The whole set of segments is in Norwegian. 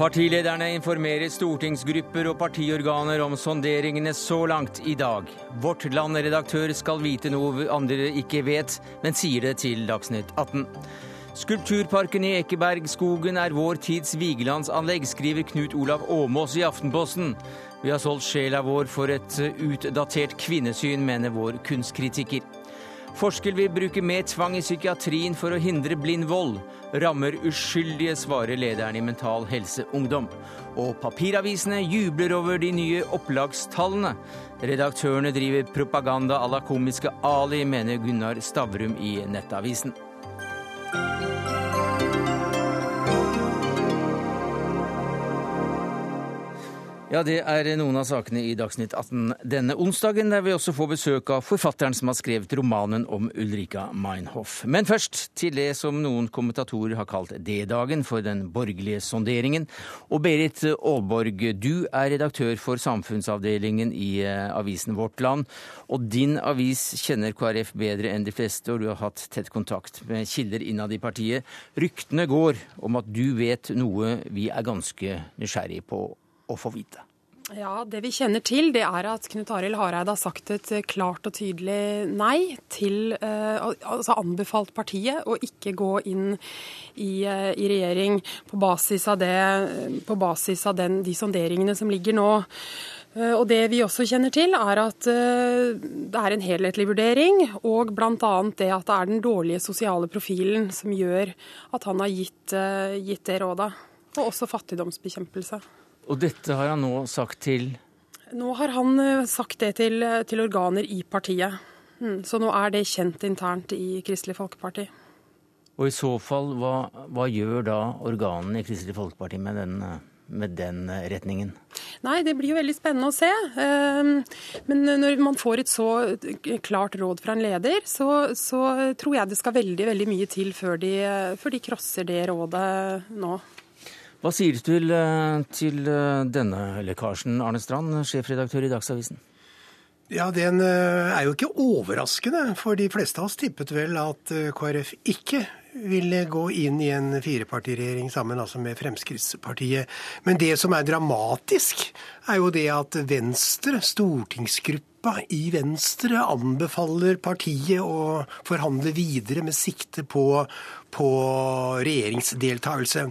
Partilederne informerer stortingsgrupper og partiorganer om sonderingene så langt i dag. Vårt Land-redaktør skal vite noe andre ikke vet, men sier det til Dagsnytt 18. Skulpturparken i Ekebergskogen er vår tids Vigelandsanlegg, skriver Knut Olav Åmås i Aftenposten. Vi har solgt sjela vår for et utdatert kvinnesyn, mener vår kunstkritiker. Forsker vil bruke mer tvang i psykiatrien for å hindre blind vold. Rammer uskyldige, svarer lederen i Mental Helse Ungdom. Og papiravisene jubler over de nye opplagstallene. Redaktørene driver propaganda à la komiske Ali, mener Gunnar Stavrum i Nettavisen. Ja, det er noen av sakene i Dagsnytt 18 denne onsdagen, der vi også får besøk av forfatteren som har skrevet romanen om Ulrika Meinhof. Men først til det som noen kommentatorer har kalt D-dagen for den borgerlige sonderingen. Og Berit Aalborg, du er redaktør for samfunnsavdelingen i eh, avisen Vårt Land. Og din avis kjenner KrF bedre enn de fleste, og du har hatt tett kontakt med kilder innad i partiet. Ryktene går om at du vet noe vi er ganske nysgjerrig på å få vite? Ja, Det vi kjenner til, det er at Knut Arild Hareide har sagt et klart og tydelig nei til eh, Altså anbefalt partiet å ikke gå inn i, eh, i regjering på basis av, det, på basis av den, de sonderingene som ligger nå. Eh, og Det vi også kjenner til, er at det er en helhetlig vurdering, og bl.a. det at det er den dårlige sosiale profilen som gjør at han har gitt, gitt det rådet. Og også fattigdomsbekjempelse. Og dette har han nå sagt til Nå har han eh, sagt det til, eh, til organer i partiet. Mm, så nå er det kjent internt i Kristelig Folkeparti. Og i så fall, hva, hva gjør da organene i Kristelig Folkeparti med den, med den retningen? Nei, det blir jo veldig spennende å se. Men når man får et så klart råd fra en leder, så, så tror jeg det skal veldig, veldig mye til før de, før de krosser det rådet nå. Hva sier du til, eh, til eh, denne lekkasjen, Arne Strand, sjefredaktør i Dagsavisen? Ja, Den eh, er jo ikke overraskende, for de fleste av oss tippet vel at KrF ikke ville gå inn i en firepartiregjering sammen altså med Fremskrittspartiet. Men det som er dramatisk, er jo det at Venstre, stortingsgruppa i Venstre anbefaler partiet å forhandle videre med sikte på, på regjeringsdeltakelse.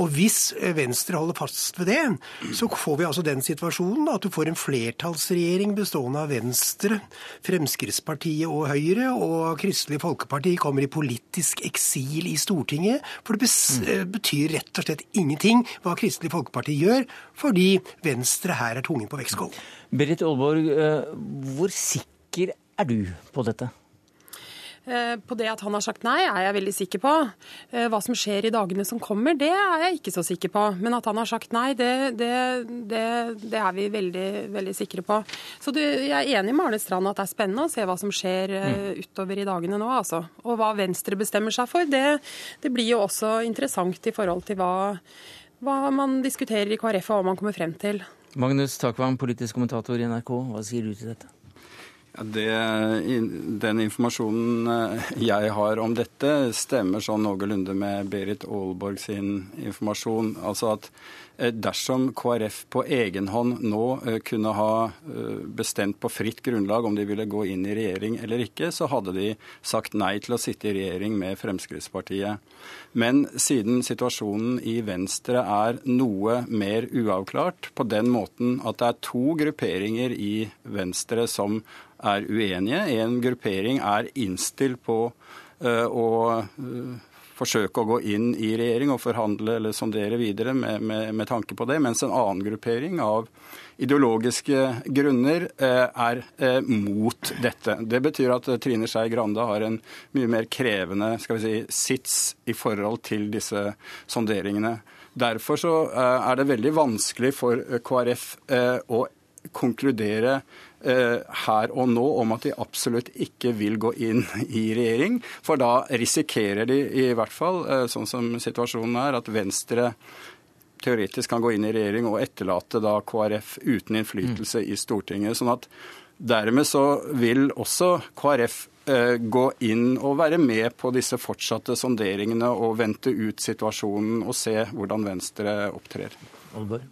Og hvis Venstre holder fast ved det, så får vi altså den situasjonen at du får en flertallsregjering bestående av Venstre, Fremskrittspartiet og Høyre, og Kristelig Folkeparti kommer i politisk eksil i Stortinget. For det mm. betyr rett og slett ingenting hva Kristelig Folkeparti gjør, fordi Venstre her er tungen på vektskålen. Berit Aalborg, eh, hvor sikker er du på dette? Eh, på det at han har sagt nei, er jeg veldig sikker på. Eh, hva som skjer i dagene som kommer, det er jeg ikke så sikker på. Men at han har sagt nei, det, det, det, det er vi veldig, veldig sikre på. Så det, jeg er enig med Arne Strand at det er spennende å se hva som skjer mm. utover i dagene nå. Altså. Og hva Venstre bestemmer seg for, det, blir jo også interessant i forhold til hva, hva man diskuterer i KrF og hva man kommer frem til. Magnus Takvam, politisk kommentator i NRK, hva sier du til dette? Det, den informasjonen eh, jeg har om dette, stemmer sånn noenlunde med Berit Aalborg sin informasjon. Altså at Eh, dersom KrF på egen hånd nå eh, kunne ha bestemt på fritt grunnlag om de ville gå inn i regjering eller ikke, så hadde de sagt nei til å sitte i regjering med Fremskrittspartiet. Men siden situasjonen i Venstre er noe mer uavklart, på den måten at det er to grupperinger i Venstre som er uenige. En gruppering er innstilt på å forsøke å gå inn i regjering og forhandle eller sondere videre med, med, med tanke på det, mens en annen gruppering av ideologiske grunner eh, er eh, mot dette. Det betyr at Trine Skei Grande har en mye mer krevende si, sits i forhold til disse sonderingene. Derfor så eh, er det veldig vanskelig for KrF å konkludere Eh, her og nå om at de absolutt ikke vil gå inn i regjering. For da risikerer de i hvert fall, eh, sånn som situasjonen er, at Venstre teoretisk kan gå inn i regjering og etterlate da KrF uten innflytelse mm. i Stortinget. sånn at dermed så vil også KrF eh, gå inn og være med på disse fortsatte sonderingene og vente ut situasjonen og se hvordan Venstre opptrer. Olborg.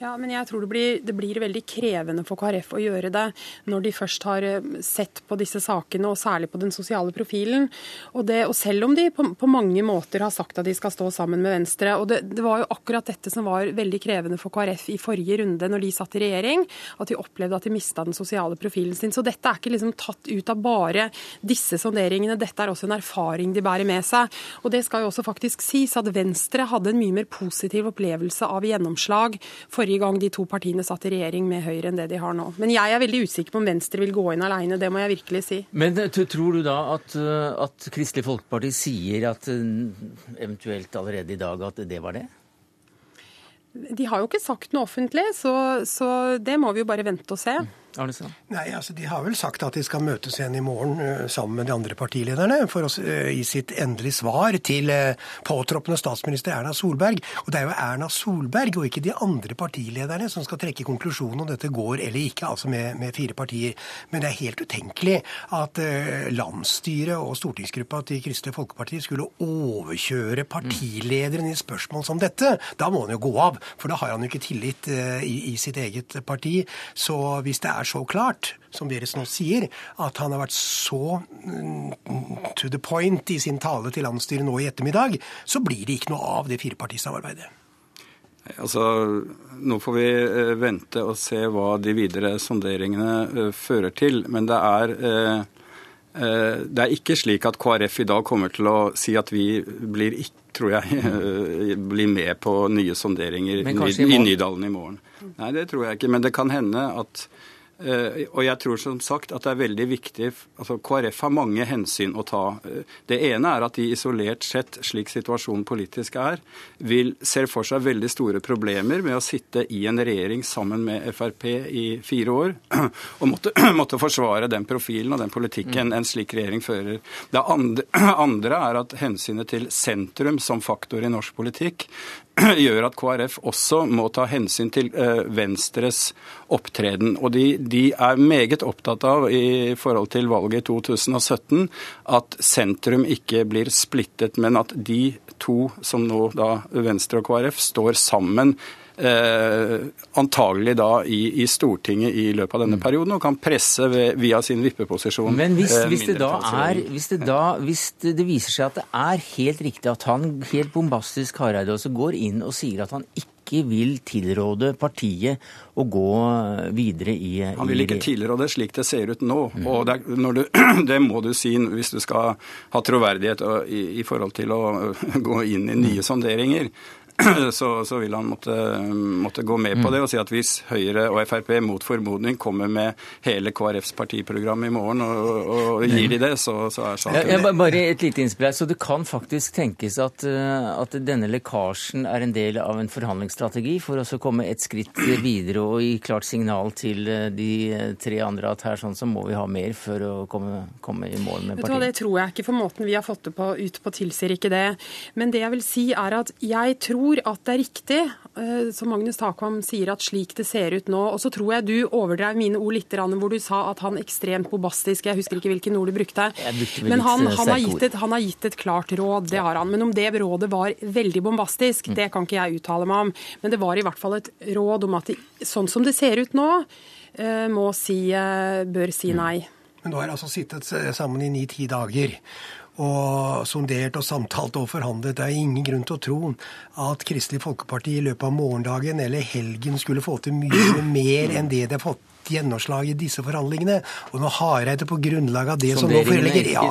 Ja, men jeg tror det blir, det blir, veldig krevende for KrF å gjøre det når de først har eh, sett på disse sakene, og særlig på den sosiale profilen. Og, det, og selv om de på, på, mange måter har sagt at de skal stå sammen med Venstre. og det, det, var jo akkurat dette som var veldig krevende for KrF i forrige runde når de satt i regjering, at de opplevde at de mista den sosiale profilen sin. Så dette er ikke liksom tatt ut av bare disse sonderingene, dette er også en erfaring de bærer med seg. Og det skal jo også faktisk sies at Venstre hadde en mye mer positiv opplevelse av gjennomslag forrige forrige gang de to partiene satt i regjering med Høyre enn det de har nå. Men jeg er veldig usikker på om Venstre vil gå inn alene, det må jeg virkelig si. Men eh, tror du da at, eh, at Kristelig Folkeparti sier at eh, eventuelt allerede i dag at det var det? De har jo ikke sagt noe offentlig, så, så det må vi jo bare vente og se. Arnesen? Nei, altså De har vel sagt at de skal møtes igjen i morgen uh, sammen med de andre partilederne for å uh, gi sitt endelige svar til uh, påtroppende statsminister Erna Solberg. Og det er jo Erna Solberg og ikke de andre partilederne som skal trekke konklusjonen om dette går eller ikke, altså med, med fire partier. Men det er helt utenkelig at landsstyret og stortingsgruppa til Kristelig Folkeparti skulle overkjøre partilederen i spørsmål som dette. Da må han jo gå av, for da har han jo ikke tillit i, i sitt eget parti. Så hvis det er er så klart, som Beres nå sier, at han har vært så mm, to the point i sin tale til landsstyret nå i ettermiddag, så blir det ikke noe av det firepartisamarbeidet. Altså, Nå får vi eh, vente og se hva de videre sonderingene eh, fører til. Men det er, eh, det er ikke slik at KrF i dag kommer til å si at vi blir, tror jeg, blir med på nye sonderinger i, i Nydalen i morgen. Nei, det tror jeg ikke. Men det kan hende at og jeg tror som sagt at det er veldig viktig altså KrF har mange hensyn å ta. Eh, det ene er at de isolert sett, slik situasjonen politisk er, vil, ser for seg veldig store problemer med å sitte i en regjering sammen med Frp i fire år og måtte, måtte forsvare den profilen og den politikken mm. en slik regjering fører. Det andre, andre er at hensynet til sentrum som faktor i norsk politikk gjør at KrF også må ta hensyn til uh, Venstres opptreden. Og de, de, er meget opptatt av i forhold til valget i 2017 at sentrum ikke blir splittet, men at de to, som nå da Venstre og KrF, står sammen eh, antagelig da i, i, Stortinget i løpet av denne mm. perioden, og kan presse ved, via sin vippeposisjon. Men hvis, eh, hvis, det da er, hvis, det da, hvis det, det viser seg at det er helt riktig at han helt bombastisk Hareide også går inn og sier at han ikke vil tilråde partiet å gå videre i Han vil ikke tilråde slik det ser ut nå. Mm. og det, du, det, må du si hvis du skal ha troverdighet i, i forhold til å gå inn i nye sonderinger. så, så, vil han måtte, måtte, gå med på mm. det og si at hvis Høyre og Frp mot formodning kommer med hele KrFs partiprogram i morgen og, og gir de det, så, så er saken ja, Bare et lite innspill Så det kan faktisk tenkes at, eh, at, denne lekkasjen er en del av en forhandlingsstrategi for å komme et skritt videre og gi klart signal til eh, de tre andre at her sånn så må vi ha mer for å komme, komme i mål med partiet? Det tror jeg ikke, for måten vi har fått det på, ut på tilsier ikke det. Men det jeg vil si er at jeg tror tror at det er riktig, eh, som Magnus Takvam sier, at slik det ser ut nå. Og så tror jeg du overdrev mine ord litt, hvor du sa at han ekstremt bombastisk Jeg husker ikke hvilke ord du brukte. Men han, han, har et, han, har gitt et, klart råd, det har han. Men om det rådet var veldig bombastisk, mm. det kan ikke jeg uttale meg om. Men det var i hvert fall et råd om at de, sånn som det ser ut nå, eh, må si, eh, bør si mm. nei. Men nå har jeg altså sittet sammen i ni-ti dager og sondert og samtalt og forhandlet. Det er ingen grunn til å tro at Kristelig Folkeparti i løpet av morgendagen eller helgen skulle få til mye mer enn det de har fått gjennomslag i disse forhandlingene. Og når Hareide på grunnlag av det som nå foreligger ja,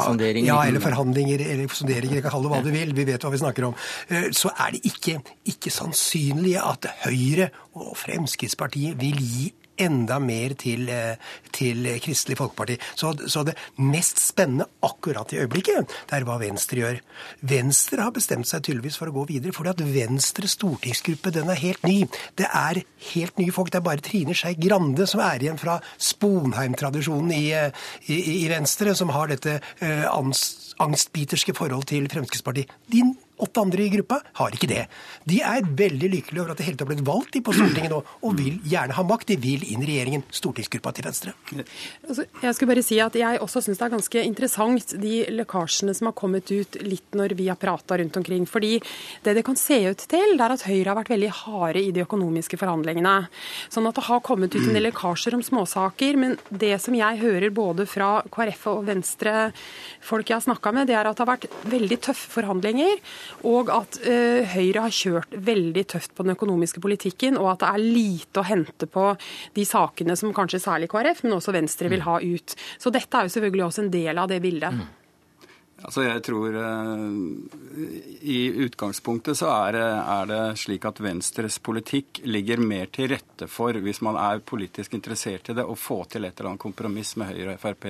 ja, eller forhandlinger eller sonderinger, kalle det hva du vil, vi vet hva vi snakker om, eh, så er det ikke, ikke sannsynlig at Høyre og Fremskrittspartiet vil gi enda mer til, eh, til Kristelig Folkeparti. Så, så, det mest spennende akkurat i øyeblikket, det er hva Venstre gjør. Venstre har bestemt seg tydeligvis for å gå videre, fordi at Venstres stortingsgruppe den er helt ny. Det er helt nye folk. Det er bare Trine Skei Grande som er igjen fra Sponheim-tradisjonen i, i, i, Venstre, som har dette uh, angstbiterske forhold til Fremskrittspartiet. De åtte andre i gruppa har ikke det. De er veldig lykkelige over at det hele tatt har blitt valgt de på Stortinget nå, og vil gjerne ha makt. De vil inn i regjeringen. Stortingsgruppa til Venstre. Altså, jeg skulle bare si at jeg også syns det er ganske interessant de lekkasjene som har kommet ut litt når vi har prata rundt omkring. Fordi det det kan se ut til, det er at Høyre har vært veldig harde i de økonomiske forhandlingene. Sånn at det har kommet ut en del lekkasjer om småsaker. Men det som jeg hører både fra KrF og Venstre, folk jeg har snakka med, det er at det har vært veldig tøffe forhandlinger, og at uh, Høyre har kjørt veldig tøft på den økonomiske politikken, og at det er lite å hente på de sakene som kanskje særlig KrF, men også Venstre vil ha ut. Så dette er jo selvfølgelig også en del av det bildet. Mm. Altså jeg tror uh, I utgangspunktet så er det, er det, slik at Venstres politikk ligger mer til rette for, hvis man er politisk interessert i det, å få til et eller annet kompromiss med Høyre og Frp.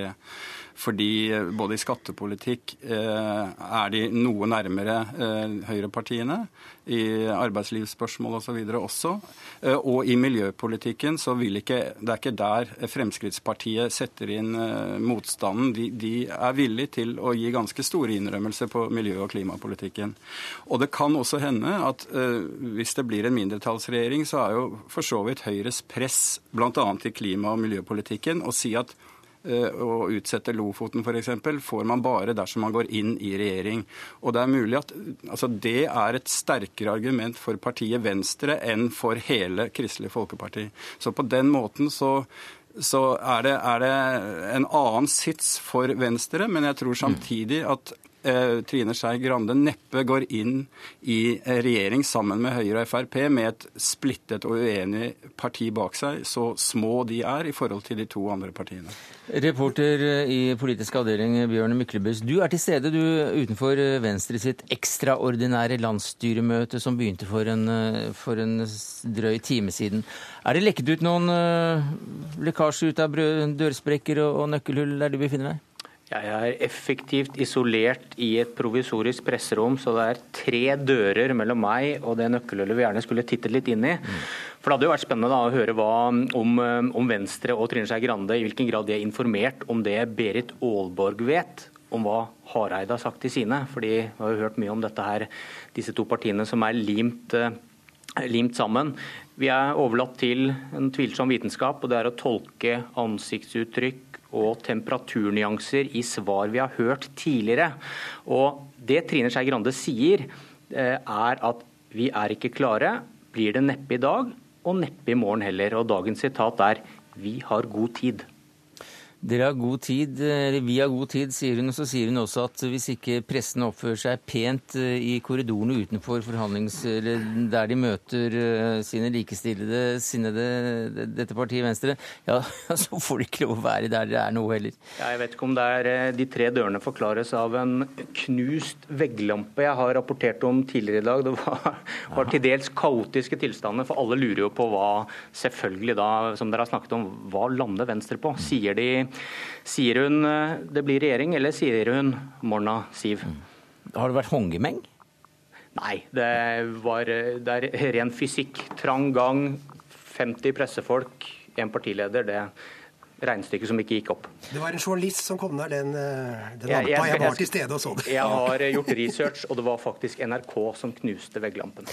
Fordi eh, både i skattepolitikk uh, er de noe nærmere uh, høyrepartiene i arbeidslivsspørsmål osv. Og også. Eh, og i miljøpolitikken så vil ikke Det er ikke der Fremskrittspartiet setter inn eh, motstanden. De, de er villige til å gi ganske store innrømmelser på miljø- og klimapolitikken. Og det kan også hende at hvis det blir en mindretallsregjering, så er jo for så vidt Høyres press bl.a. i klima- og miljøpolitikken å si at Eh, å utsette Lofoten f.eks. får man bare dersom man går inn i regjering. Og Det er mulig at altså det er et sterkere argument for partiet Venstre enn for hele Kristelig Folkeparti. Så på den måten så, så er, det, er det en annen sits for Venstre, men jeg tror samtidig at Eh, Trine Skei Grande neppe går inn i regjering sammen med Høyre og Frp med et splittet og uenig parti bak seg, så små de er i forhold til de to andre partiene. Reporter i politisk avdeling Bjørn Myklebust, du er til stede du utenfor Venstre sitt ekstraordinære landsstyremøte som begynte for en, for en drøy time siden. Er det lekket ut noen lekkasje ut av dørsprekker og nøkkelhull der du befinner deg? Jeg er effektivt isolert i et provisorisk presserom, så det er tre dører mellom meg og det nøkkelhullet vi gjerne skulle tittet litt inn i. For Det hadde jo vært spennende da, å høre hva, om, om, Venstre og Trine Skei Grande i hvilken grad de er informert om det Berit Aalborg vet om hva Hareide har sagt til sine. Fordi vi har jo hørt mye om dette her, disse to partiene som er limt, limt sammen. Vi er overlatt til en tvilsom vitenskap, og det er å tolke ansiktsuttrykk og temperaturnyanser i svar vi har hørt tidligere. Og Det Trine Skei Grande sier, eh, er at vi er ikke klare, blir det neppe i dag og neppe i morgen heller. Og dagens sitat er vi har god tid. Dere har god tid, eller Vi har god tid, sier hun. Og så sier hun også at hvis ikke pressen oppfører seg pent eh, i korridorene utenfor forhandlings... Eller der de møter eh, sine likestillede sinnede, dette partiet Venstre, ja, så får de ikke lov å være der det er noe heller. Jeg vet ikke om det er eh, de tre dørene forklares av en knust vegglampe jeg har rapportert om tidligere i dag. Det var, var til dels kaotiske tilstander, for alle lurer jo på hva selvfølgelig da, som dere har snakket om, hva lander Venstre på? Sier de Sier hun eh, det blir regjering, eller sier hun morna, Siv? Har det vært hongemeng? Nei, det, var, det er ren fysikk. Trang gang, 50 pressefolk, én partileder. det regnestykket som ikke gikk opp. Det var en journalist som kom der den, eh, den. Jeg, jeg, jeg, var til stede og så det. Jeg har gjort research, og det var faktisk NRK som knuste vegglampen.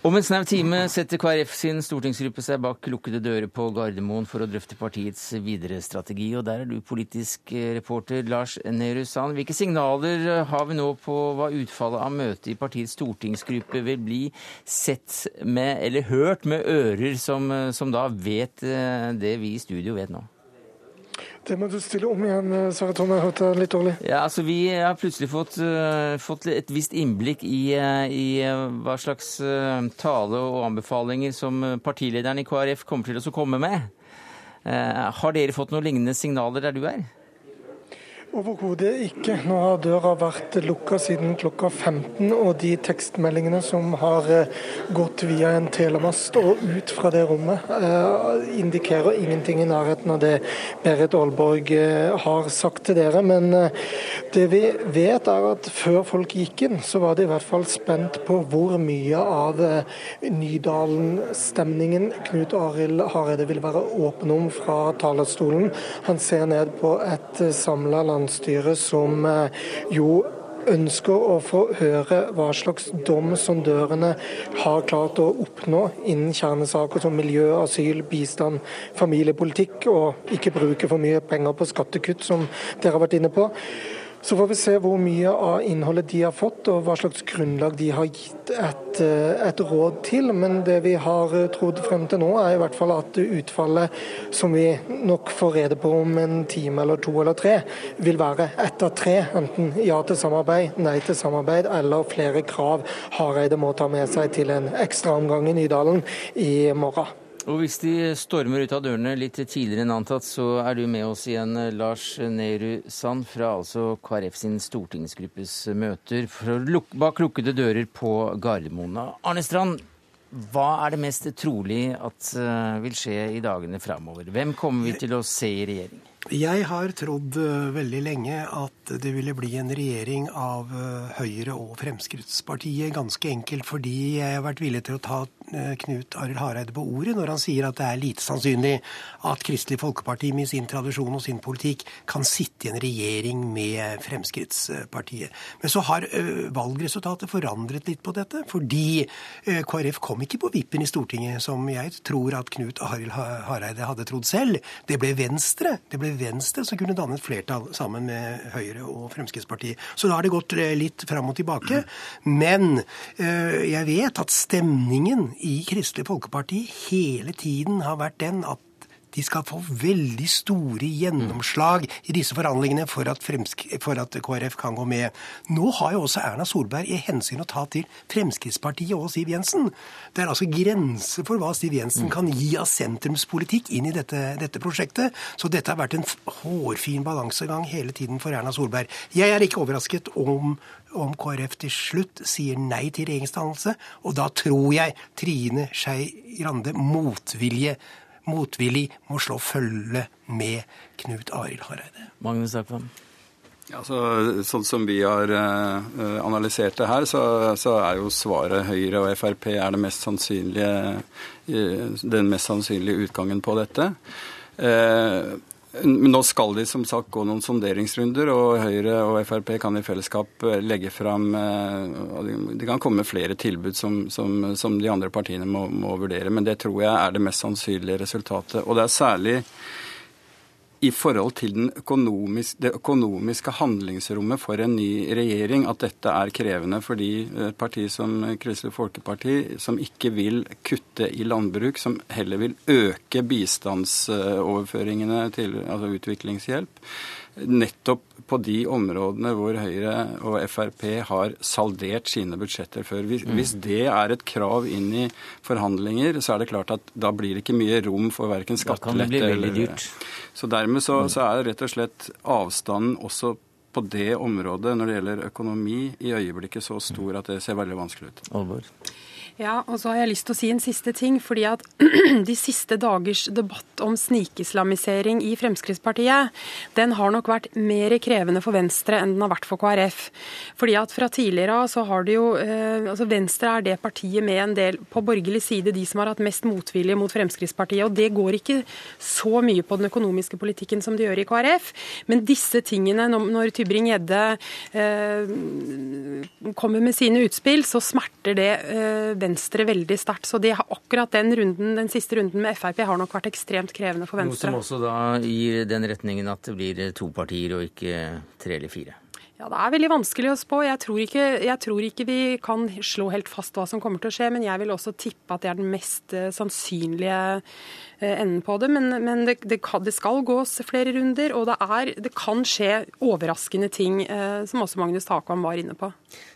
Om en snau time setter KrF sin stortingsgruppe seg bak lukkede dører på Gardermoen for å drøfte partiets videre strategi. Og der er du politisk eh, reporter Lars Nehru Sand. Hvilke signaler eh, har vi nå på hva utfallet av møtet i partiets stortingsgruppe vil bli sett med, eller hørt med ører som, eh, som da vet det vi i studio vet nå? Det må du stille om igjen, eh, Sverre Tom. Jeg hørte litt dårlig. Ja, altså Vi har plutselig fått, uh, fått et visst innblikk i, uh, i uh, hva slags tale og anbefalinger som partilederen i KrF kommer til å komme med. har dere fått noen lignende signaler der du er? Overhodet ikke. Nå har døra vært lukka siden klokka 15, og de tekstmeldingene som har eh, gått via en telemast og ut fra det rommet, eh, indikerer ingenting i nærheten av det Berit Aalborg eh, har sagt til dere. Men det vi vet er at før folk gikk inn, så var de i hvert fall spent på hvor mye av Nydalen-stemningen Knut Arild Hareide vil være åpen om fra talerstolen. Han ser ned på et samla land landsstyret som eh, jo ønsker å få høre hva slags dom sondørene har klart å oppnå innen kjernesaker som miljø, asyl, bistand, familiepolitikk, og ikke bruke for mye penger på skattekutt, som dere har vært inne på. Så får vi se hvor mye av innholdet de har fått, og hva slags grunnlag de har gitt et, eh, et, råd til. Men det vi har eh, trodd frem til nå, er i hvert fall at utfallet, som vi nok får rede på om en time eller to eller tre, vil være ett av tre. Enten ja til samarbeid, nei til samarbeid eller flere krav Hareide må ta med seg til en ekstraomgang i Nydalen i morgen. Og hvis de stormer ut av dørene litt tidligere enn antatt, så er du med oss igjen, Lars Nehru Sand, fra altså KrF sin stortingsgruppes møter luk bak lukkede dører på Gardermoen. Arne Strand, hva er det mest trolig at uh, vil skje i dagene framover? Hvem kommer vi til å se i regjering? Jeg har trodd uh, veldig lenge at det ville bli en regjering av Høyre og Fremskrittspartiet. Ganske enkelt fordi jeg har vært villig til å ta Eh, Knut Arild Hareide på ordet når han sier at det er lite sannsynlig at Kristelig Folkeparti med sin tradisjon og sin politikk kan sitte i en regjering med Fremskrittspartiet. Men så har eh, valgresultatet forandret litt på dette, fordi eh, KrF kom ikke på vippen i Stortinget, som jeg tror at Knut Arild Hareide hadde trodd selv. Det ble Venstre. Det ble Venstre som kunne danne et flertall sammen med Høyre og Fremskrittspartiet. Så da har det gått litt fram og tilbake. Men jeg vet at stemningen i Kristelig Folkeparti hele tiden har vært den at de skal få veldig store gjennomslag i disse forhandlingene for at, for at, KrF kan gå med. Nå har jo også Erna Solberg i hensyn å ta til Fremskrittspartiet og Siv Jensen. Det er altså grenser for hva Siv Jensen kan gi av sentrumspolitikk inn i dette, dette prosjektet. Så dette har vært en hårfin balansegang hele tiden for Erna Solberg. Jeg er ikke overrasket om om KrF til slutt sier nei til regjeringsdannelse. Og da tror jeg Trine Skei Grande motvilje, motvillig må slå følge med Knut Arild Hareide. Magnus Akvam. Ja, så, sånn som vi har uh, analysert det her, så, så, er jo svaret Høyre og Frp er det mest sannsynlige, uh, den mest sannsynlige utgangen på dette. Uh, men nå skal de som sagt gå noen sonderingsrunder, og Høyre og Frp kan i fellesskap eh, legge fram eh, Det kan komme flere tilbud som, som, som de andre partiene må, må, vurdere, men det tror jeg er det mest sannsynlige resultatet. Og det er særlig i forhold til økonomisk, det økonomiske handlingsrommet for en ny regjering at dette er krevende. Fordi et parti som Kristelig Folkeparti, som ikke vil kutte i landbruk, som heller vil øke bistandsoverføringene til altså utviklingshjelp, nettopp på de områdene hvor Høyre og Frp har saldert sine budsjetter før. Hvis, mm. hvis, det er et krav inn i forhandlinger, så er det klart at da blir det ikke mye rom for verken skattelette eller Så dermed så, mm. så er det rett og slett avstanden også på det området når det gjelder økonomi, i øyeblikket så stor at det ser veldig vanskelig ut. Alvor. Ja, og så har jeg lyst til å si en siste ting. fordi at De siste dagers debatt om snikislamisering i Fremskrittspartiet, den har nok vært mer krevende for Venstre enn den har vært for KrF. Fordi at Fra tidligere så har det jo eh, altså Venstre er det partiet med en del på borgerlig side, de som har hatt mest motvilje mot Fremskrittspartiet. og Det går ikke så mye på den økonomiske politikken som det gjør i KrF. Men disse tingene, når Tybring-Gjedde eh, kommer med sine utspill, så smerter det eh, Venstre Venstre veldig sterkt. Så de har akkurat den, runden, den siste runden med Frp har nok vært ekstremt krevende for Venstre. Noe som også da gir den retningen at det blir to partier og ikke tre eller fire? Ja, Det er veldig vanskelig å spå. Jeg tror, ikke, jeg tror, ikke, vi kan slå helt fast hva som kommer til å skje, men jeg vil også tippe at det er den mest uh, sannsynlige uh, enden på det. Men, men det, det, det, skal gås flere runder, og det, er, det kan skje overraskende ting, uh, som også Magnus Takvam var inne på.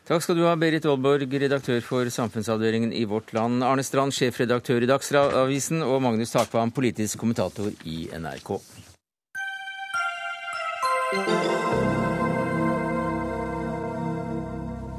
Takk skal du ha, Berit Aalborg, redaktør for samfunnsavdelingen i Vårt Land, Arne Strand, sjefredaktør i Dagsavisen, og Magnus Takvam, politisk kommentator i NRK.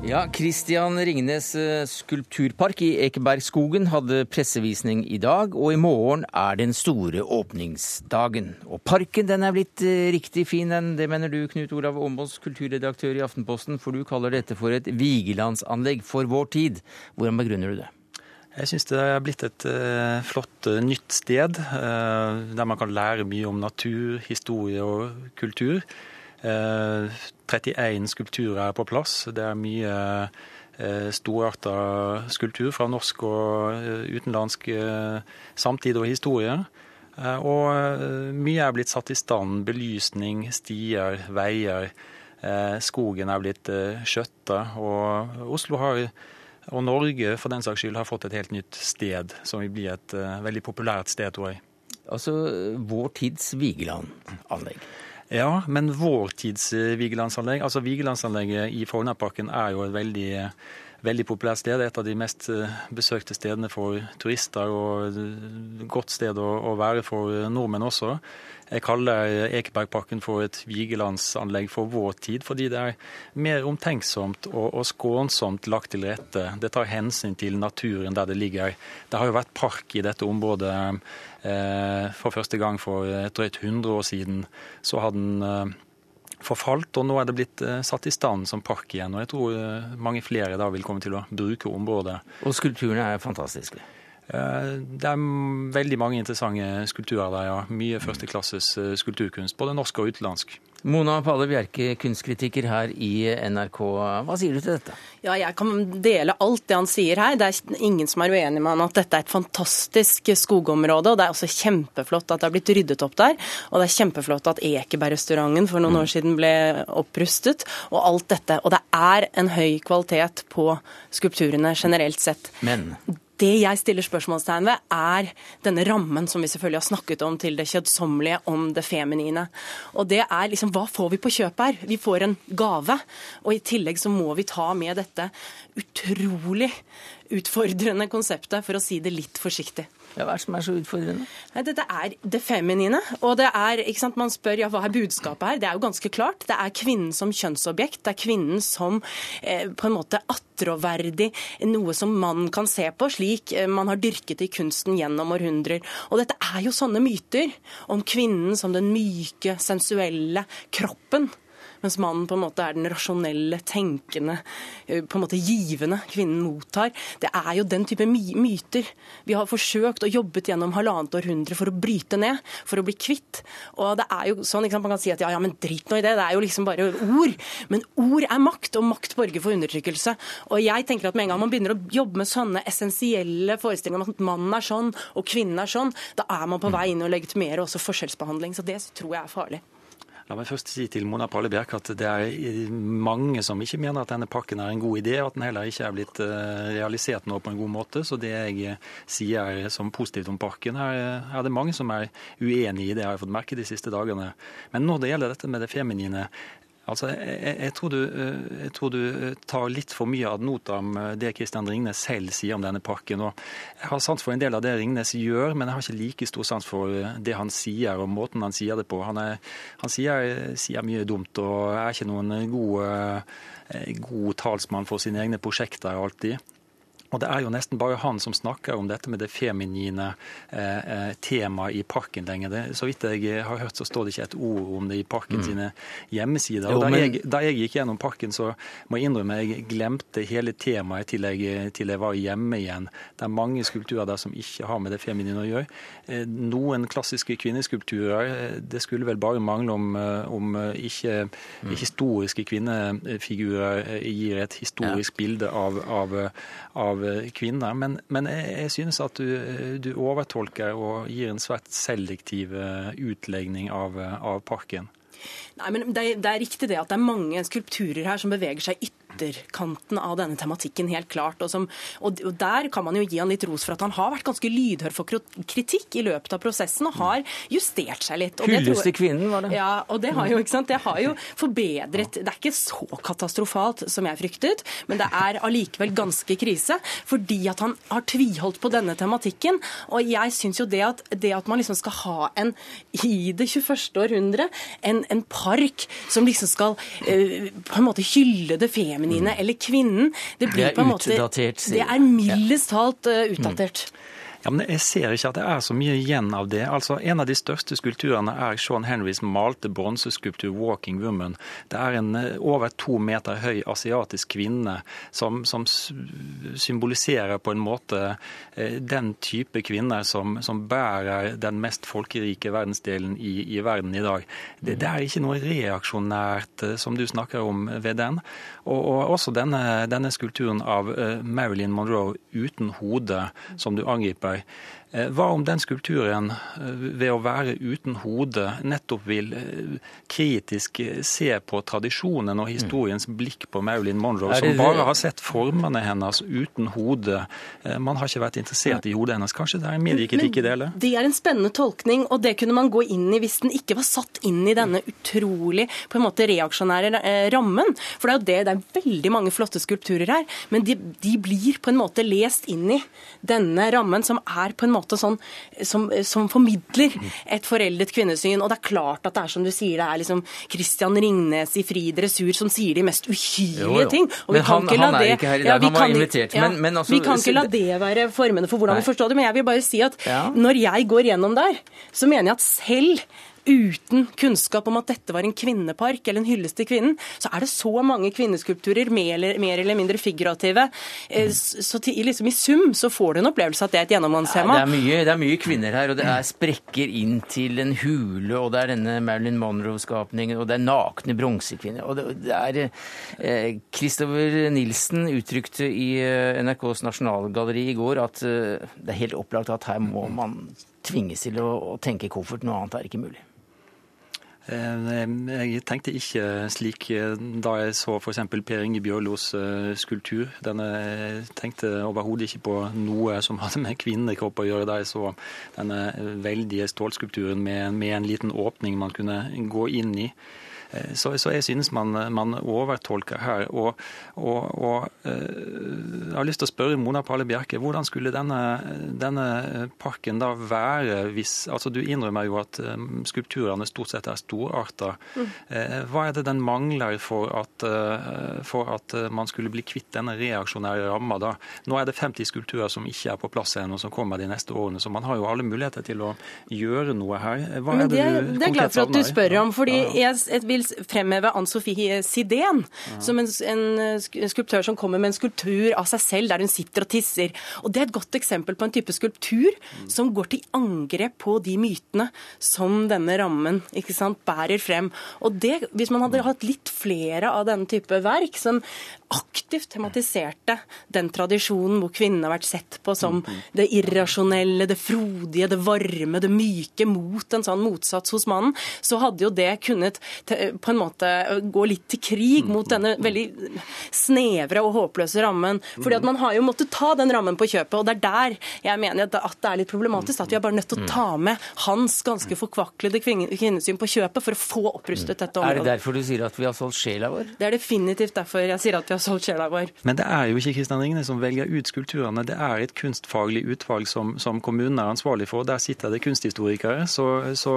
Ja, Christian Ringnes eh, skulpturpark i Ekebergskogen hadde pressevisning i dag, og i morgen er den store åpningsdagen. Og parken den er blitt eh, riktig fin, den. Det mener du, Knut Olav Åmås, kulturredaktør i Aftenposten, for du kaller dette for et Vigelandsanlegg for vår tid. Hvordan begrunner du det? Jeg syns det er blitt et uh, flott, nytt sted, der man kan lære mye om natur, historie og kultur. 31 skulpturer er på plass. Det er mye storarta skulptur fra norsk og utenlandsk samtid og historie. Og mye er blitt satt i stand. Belysning, stier, veier. Skogen er blitt skjøtta. Og Oslo har og Norge for den saks skyld har fått et helt nytt sted, som vil bli et veldig populært sted, tror jeg. Altså vår tids Vigeland-anlegg? Ja, men vår tids eh, Vigelandsanlegg Altså Vigelandsanlegget i Frognerparken er jo et veldig veldig populært sted. Et av de mest eh, besøkte stedene for turister, og godt sted å, være for nordmenn også. Jeg kaller Ekebergparken for et Vigelandsanlegg for vår tid, fordi det er mer omtenksomt og, skånsomt lagt til rette. Det tar hensyn til naturen der det ligger. Det har jo vært park i dette området eh, for første gang for et drøyt 100 år siden. Så har den eh, forfalt, og nå er det blitt eh, satt i stand som park igjen. Og jeg tror eh, mange flere da vil komme til å bruke området. Og skulpturene er fantastiske? Eh, det er veldig mange interessante skulpturer der, ja. Mye førsteklasses skulpturkunst, både norsk og utenlandsk. Mona Palle Bjerke, kunstkritiker her i NRK. Hva sier du til dette? Ja, Jeg kan dele alt det han sier her. Det er ingen som er uenig med han at dette er et fantastisk skogområde. og Det er også kjempeflott at det har blitt ryddet opp der. Og det er kjempeflott at Ekebergrestauranten for noen år siden ble opprustet. Og alt dette. Og det er en høy kvalitet på skulpturene generelt sett. Men det jeg stiller spørsmålstegn ved, er denne rammen som vi selvfølgelig har snakket om til det kjedsommelige, om det feminine. Og det er liksom, Hva får vi på kjøp her? Vi får en gave. Og i tillegg så må vi ta med dette utrolig utfordrende konseptet, for å si det litt forsiktig. Ja, Hva er det som er så utfordrende? Dette er det feminine. Og det er, ikke sant, Man spør ja, hva er budskapet her. Det er jo ganske klart. Det er kvinnen som kjønnsobjekt. Det er kvinnen som eh, på en måte attråverdig, noe som mannen kan se på, slik eh, man har dyrket i kunsten gjennom århundrer. Og dette er jo sånne myter om kvinnen som den myke, sensuelle kroppen mens mannen på en måte er den rasjonelle, tenkende, eh, på en måte givende kvinnen mottar. Det er jo den type my myter vi har forsøkt og jobbet gjennom halvannet århundre for å bryte ned, for å bli kvitt. Og det er jo sånn, Man kan si at ja, ja, men drit nå i det, det er jo liksom bare ord. Men ord er makt, og makt borger for undertrykkelse. Og jeg tenker at med en gang man begynner å jobbe med sånne essensielle forestillinger om at mannen er sånn og kvinnen er sånn, da er man på vei inn og legitimerer også forskjellsbehandling. Så det tror jeg er farlig. La meg først si til Mona Palle Bjerk at det er mange som ikke mener at denne pakken er en god idé, og at den heller ikke er blitt eh, realisert nå på en god måte. Så det jeg sier som positivt om pakken, er det mange som er uenig i. Det har jeg fått merke de siste dagene. Men når det gjelder dette med det feminine, Altså, jeg, jeg, tror du, eh, jeg, tror du, eh, tar litt for mye ad notam eh, det Kristian Ringnes selv sier om denne pakken. og Jeg har sans for en del av det Ringnes gjør, men jeg har ikke like stor sans for det han sier og måten han sier det på. Han, er, han sier, sier, mye dumt og er ikke noen god, god talsmann for sine egne prosjekter alltid. Og Det er jo nesten bare han som snakker om dette med det feminine eh, eh temaet i parken lenger. Det, så vidt jeg har hørt, så står det ikke et ord om det i parken mm. sine hjemmesider. Jo, men... da, jeg, da, jeg, gikk gjennom parken, så må jeg innrømme jeg glemte hele temaet til jeg, til jeg var hjemme igjen. Det er mange skulpturer der som ikke har med det feminine å gjøre. Eh, noen klassiske kvinneskulpturer, eh, det skulle vel bare mangle om, eh, om ikke mm. historiske kvinnefigurer gir et historisk ja. bilde av, av, av kvinner. Men, men jeg, synes at du, du, overtolker og gir en svært selektiv eh, utlegning av, av parken. Nei, men det det er, riktig det at det er mange skulpturer her som beveger seg ytterligere ytterkanten av denne tematikken, helt klart. Og, som, og, der kan man jo gi han litt ros for at han har vært ganske lydhør for kritikk i løpet av prosessen, og har justert seg litt. Hyllest til kvinnen, var det. Ja, og det har jo, ikke sant, det har jo forbedret Det er ikke så katastrofalt som jeg fryktet, men det er allikevel ganske krise, fordi at han har tviholdt på denne tematikken. Og jeg syns jo det at, det at man liksom skal ha en i det 21. århundre, en, en park som liksom skal uh, på en måte hylle det feminine feminine mm. eller kvinnen. Det, blir det er på en måte, utdatert. Det er mildest talt uh, utdatert. Ja, men Jeg ser ikke at det er så mye igjen av det. Altså, En av de største skulpturene er Sean Henrys malte bronseskulptur 'Walking Woman'. Det er en eh, over to meter høy asiatisk kvinne som, som symboliserer på en måte eh, den type kvinner som, som bærer den mest folkerike verdensdelen i, i verden i dag. Det, det, er ikke noe reaksjonært eh, som du snakker om ved den. Og, og også denne, denne skulpturen av Marilyn Monroe uten hode, som du angriper. sorry. Hva om den skulpturen, eh, ved å være uten hode, nettopp vil eh, kritisk se på tradisjonen og historiens blikk på Marilyn Monroe, som bare har sett formene hennes uten hode? Man har ikke vært interessert i hodet hennes. Kanskje det er en medvirket ikke det? Det er en spennende tolkning, og det kunne man gå inn i hvis den ikke var satt inn i denne utrolig på en måte reaksjonære rammen. For det er jo det, det er veldig mange flotte skulpturer her, men de, de blir på en måte lest inn i denne rammen, som er på en måte måte sånn, som, som, formidler et foreldet kvinnesyn. Og det er klart at det er som du sier, det er liksom Christian Ringnes i fri dressur som sier de mest uhyrlige ting. Og men han, han er ikke her i dag, ja, han var invitert. Ja, men, men altså, vi kan ikke la det være formene for hvordan Nei. vi forstår det. Men jeg vil bare si at ja. når jeg går gjennom der, så mener jeg at selv uten kunnskap om at dette var en kvinnepark eller en hyllest til kvinnen, så er det så mange kvinneskulpturer, mer eller, mer eller mindre figurative. Eh, så til, liksom i sum så får du en opplevelse at det er et gjennomgangstema. Ja, det, er mye, det er mye kvinner her, og det er sprekker inn til en hule, og det er denne Marilyn Monroe-skapningen, og det er nakne bronsekvinner. Og det, det er eh, Christopher Nilsen uttrykte i eh, NRKs Nasjonalgalleri i går at det er helt opplagt at her må man tvinges til å, å tenke koffert. Noe annet er ikke mulig. Eh, jeg tenkte ikke slik eh, da jeg så f.eks. Per Inge Bjørlos eh, skulptur. Denne, tenkte overhodet ikke på noe som hadde med kvinnekropp å gjøre da jeg så denne veldige stålskulpturen med en liten åpning man kunne gå inn i. Eh, så, så, jeg synes man, man overtolker her. Og, og, og, eh, jeg har lyst til å spørre Mona Palle Bjerke, hvordan skulle denne, denne parken da være hvis altså Du innrømmer jo at eh, skulpturene stort sett er storarta. Mm. Hva er det den mangler for at, for at man skulle bli kvitt denne reaksjonære ramma? da? Nå er det 50 skulpturer som ikke er på plass ennå, som kommer de neste årene. Så man har jo alle muligheter til å gjøre noe her. Hva er det, det du det er glad for at du spør om. fordi jeg, jeg vil fremheve Ann Sofie Sidén ja. som en, en, skulptør som kommer med en skulptur av seg selv der hun sitter og tisser. Og Det er et godt eksempel på en type skulptur mm. som går til angrep på de mytene som denne rammen ikke sant, bærer frem. Og det, Hvis man hadde hatt litt flere av denne type verk som aktivt tematiserte den tradisjonen hvor kvinnen har vært sett på som det irrasjonelle, det frodige, det varme, det myke mot en sånn motsats hos mannen, så hadde jo det kunnet på en måte gå litt til krig mot denne veldig snevre og håpløse rammen. Fordi at man har jo måttet ta den rammen på kjøpet, og det er der jeg mener at det er litt problematisk. At vi er bare nødt til å ta med hans ganske forkvaklede kvinnesyn på kjøpet for å få opprustet dette området. Er det derfor du sier at vi har solgt sjela vår? Det er definitivt derfor jeg sier at vi har solgt sjela vår. Men det er jo ikke Kristian Ringnes som velger ut skulpturene, det er et kunstfaglig utvalg som, som kommunen er ansvarlig for. Der sitter det kunsthistorikere, så, så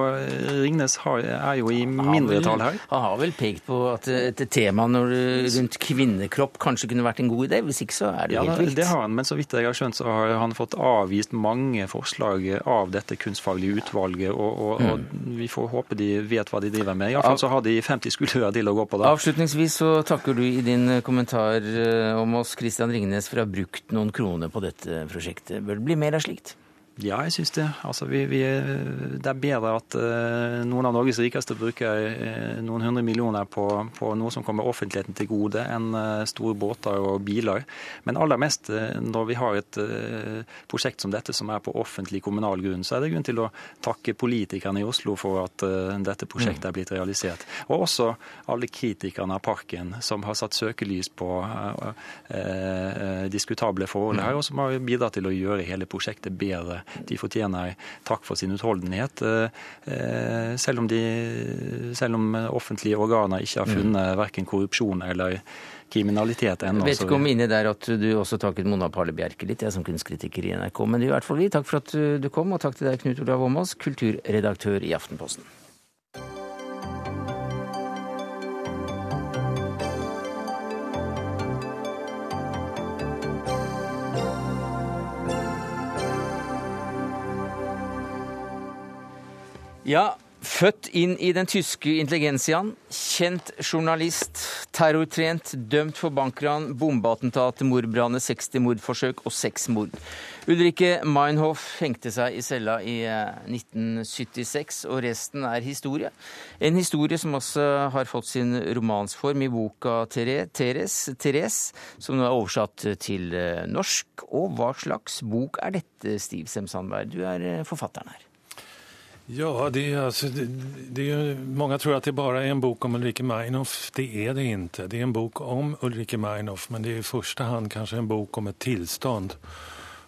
Ringnes har, er jo i mindretall her. Han har vel pekt på at et tema rundt kvinnekropp kanskje kunne vært en god idé? Hvis ikke så er det ja, helt vilt. Det har han, men så vidt jeg har skjønt så har han fått avvist mange forslag av dette kunstfaglige utvalget. Og, og, mm. og vi får håpe de vet hva de driver med. Iallfall så har de 50 skulpturer til å gå på. da. Avslutningsvis så takker du i din kommentar eh, om oss Christian Ringnes for å ha brukt noen kroner på dette prosjektet. Bør det bli mer av slikt? Ja, jeg syns det. Altså, vi, vi, det er bedre at uh, noen av Norges rikeste bruker uh, noen hundre millioner på, på, noe som kommer offentligheten til gode, enn uh, store båter og biler. Men aller mest når vi har et prosjekt som dette som er på offentlig kommunal grunn, så er det grunn til å takke politikerne i Oslo for at dette prosjektet er blitt realisert. Og også alle kritikerne av parken som har satt søkelys på diskutable forhold her, og som har bidratt til å gjøre hele prosjektet bedre de fortjener takk for sin utholdenhet. Eh, eh, selv om, de, selv om offentlige organer ikke har mm. funnet verken korrupsjon eller kriminalitet ennå. Vet ikke om inni der at du også takket Mona Parle Bjerke litt, jeg som kunstkritiker i NRK. Men i hvert fall vi. Takk for at du kom, og takk til deg, Knut Olav Åmås, kulturredaktør i Aftenposten. Ja, Født inn i den tyske intelligensiaen, kjent journalist, terrortrent, dømt for bankran, bombeattentat, mordbranner, 60 mordforsøk og seks mord. Ulrikke Meinhof hengte seg i cella i 1976, eh, og resten er historie. En historie som også har fått sin romansform i boka Therese, Therese som nå er oversatt til eh, norsk. Og hva slags bok er dette, Stiv Sem-Sandberg? Du er eh, forfatteren her. Ja, det alltså, det, det många tror att det bara är en bok om Ulrike Meinhof. Det är det inte. Det är en bok om Ulrike Meinhof, men det är i första hand kanske en bok om ett tillstånd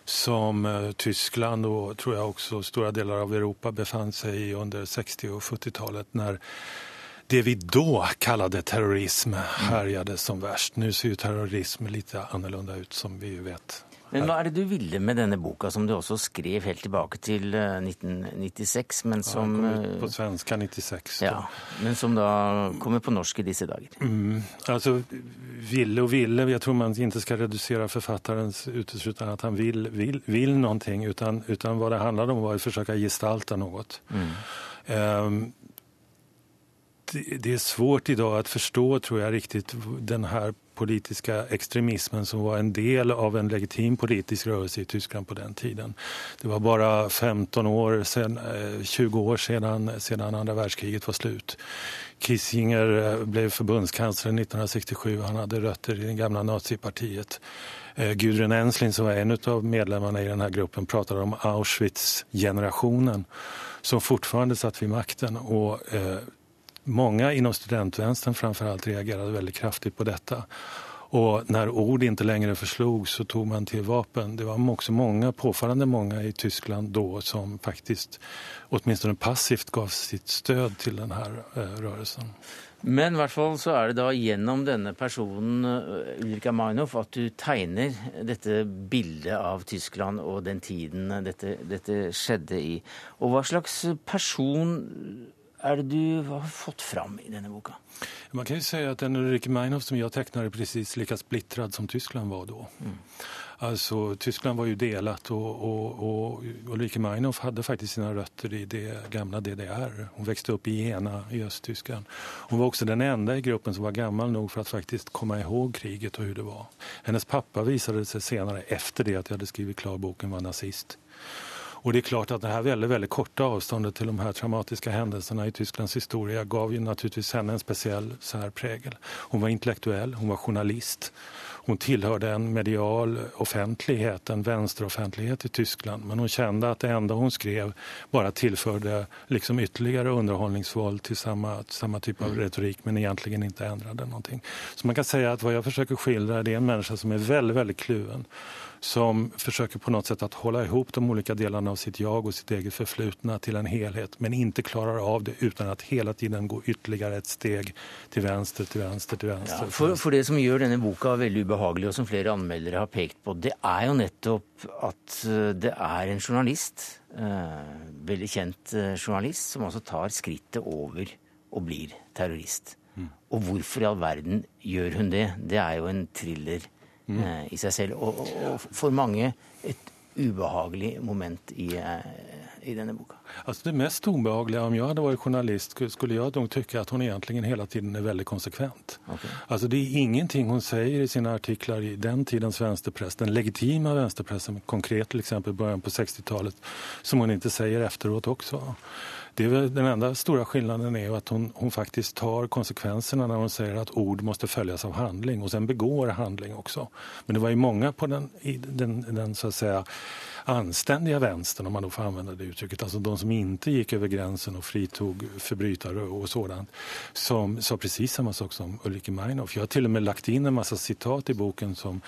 som eh, Tyskland och tror jag också stora delar av Europa befann sig i under 60 och 70-talet när det vi då kallade terrorism härjade som värst. Nu ser ju terrorism lite annorlunda ut som vi vet. Men Hva er det du ville med denne boka, som du også skrev helt tilbake til 1996, eh, men som ja, kom ut på svenska 96. Ja, men som da kommer på norsk i disse dager? Mm, altså, ville og ville. Jeg tror man ikke skal redusere forfatterens utslutning, at han vil, vil, vil noe, utan, utan hva det handler om, var å forsøke å gestalte noe. Mm. Um, det er svårt dag å forstå, tror jeg, riktig den här politiska extremismen som var en del av en legitim politisk rörelse i Tyskland på den tiden. Det var bara 15 år sen, 20 år sedan, sedan andra var slut. Kissinger ble blev förbundskansler 1967. Han hade rötter i det gamla nazipartiet. Eh, Gudrun Ensling som var en av medlemmarna i den här gruppen pratade om Auschwitz-generationen som fortfarande satt vid makten och eh, Många inom studentvänstern framförallt reagerade väldigt kraftigt på detta. Och när ord inte längre förslog så tog man till vapen. Det var också många, påfallande många i Tyskland då som faktiskt åtminstone passivt gav sitt stöd til denne eh, rørelsen. Men i hvert fall så er det da gjennom denne personen, eh, Ulrika Meinhof, at du tegner dette bildet av Tyskland og den tiden dette, dette skjedde i. Og hva slags person er det du har fått fram i denne boka? Man kan jo si at den Ulrike Meinhof som jeg tegner, er presis like splittrad som Tyskland var da. Mm. Alltså, Tyskland var jo delat og og, og Ulrike Meinhof hadde faktisk sine røtter i det gamle DDR. Hun vokste opp i Jena i Øst-Tyskland. Hun var også den enda i gruppen som var gammel nok for å faktisk komme ihåg kriget og hvordan det var. Hennes pappa viste seg senere, etter det at jeg hadde skrevet klar boken, var nazist. Och det är klart att det här väldigt, väldigt korta avståndet till de här traumatiska händelserna i Tysklands historia gav ju naturligtvis henne en speciell särprägel. Hon var intellektuell, hon var journalist. Hon tillhörde en medial offentlighet, en vänsteroffentlighet i Tyskland. Men hon kände att det enda hon skrev bara tillförde liksom ytterligare underhållningsvåld till samma, samma typ av mm. retorik men egentligen inte ändrade någonting. Så man kan säga att vad jag försöker skildra det är en människa som är väldigt, väldigt kluven som försöker på något sätt att hålla ihop de olika delarna av sitt jag och sitt eget förflutna till en helhet men inte klarar av det utan att hela tiden gå ytterligare ett steg til venstre, til venstre, til venstre. Ja, for, for, det som gjør denne boka veldig ubehagelig, og som flere anmeldere har pekt på, det er jo nettopp at eh, det er en journalist, eh, veldig kjent eh, journalist, som også tar skrittet over og blir terrorist. Mm. Og hvorfor i all verden gjør hun det? Det er jo en thriller mm. Eh, i seg selv. Og, og, for mange et ubehagelig moment i, eh, i denne boka. Altså det mest ubehagelige, om jeg hadde vært journalist, skulle jeg nok tykke at hun egentlig hele tiden er veldig konsekvent. Okay. Altså det er ingenting hun sier i sine artikler i den tidens venstrepress, den legitime venstrepressen, konkret f.eks. begynnelsen på 60-tallet, som hun ikke sier efteråt også. Det den enda stora skillnaden är att hon, hon, faktiskt tar konsekvenserna när hon säger att ord måste följas av handling och sen begår handling också. Men det var ju många på den, den, den så att säga anständiga vänstern, om man då får använda det uttrycket, alltså de som inte gick över gränsen och fritog förbrytare och sådant, som sa precis samma sak som Ulrike Meinhof. Jag har till och med lagt in en massa citat i boken som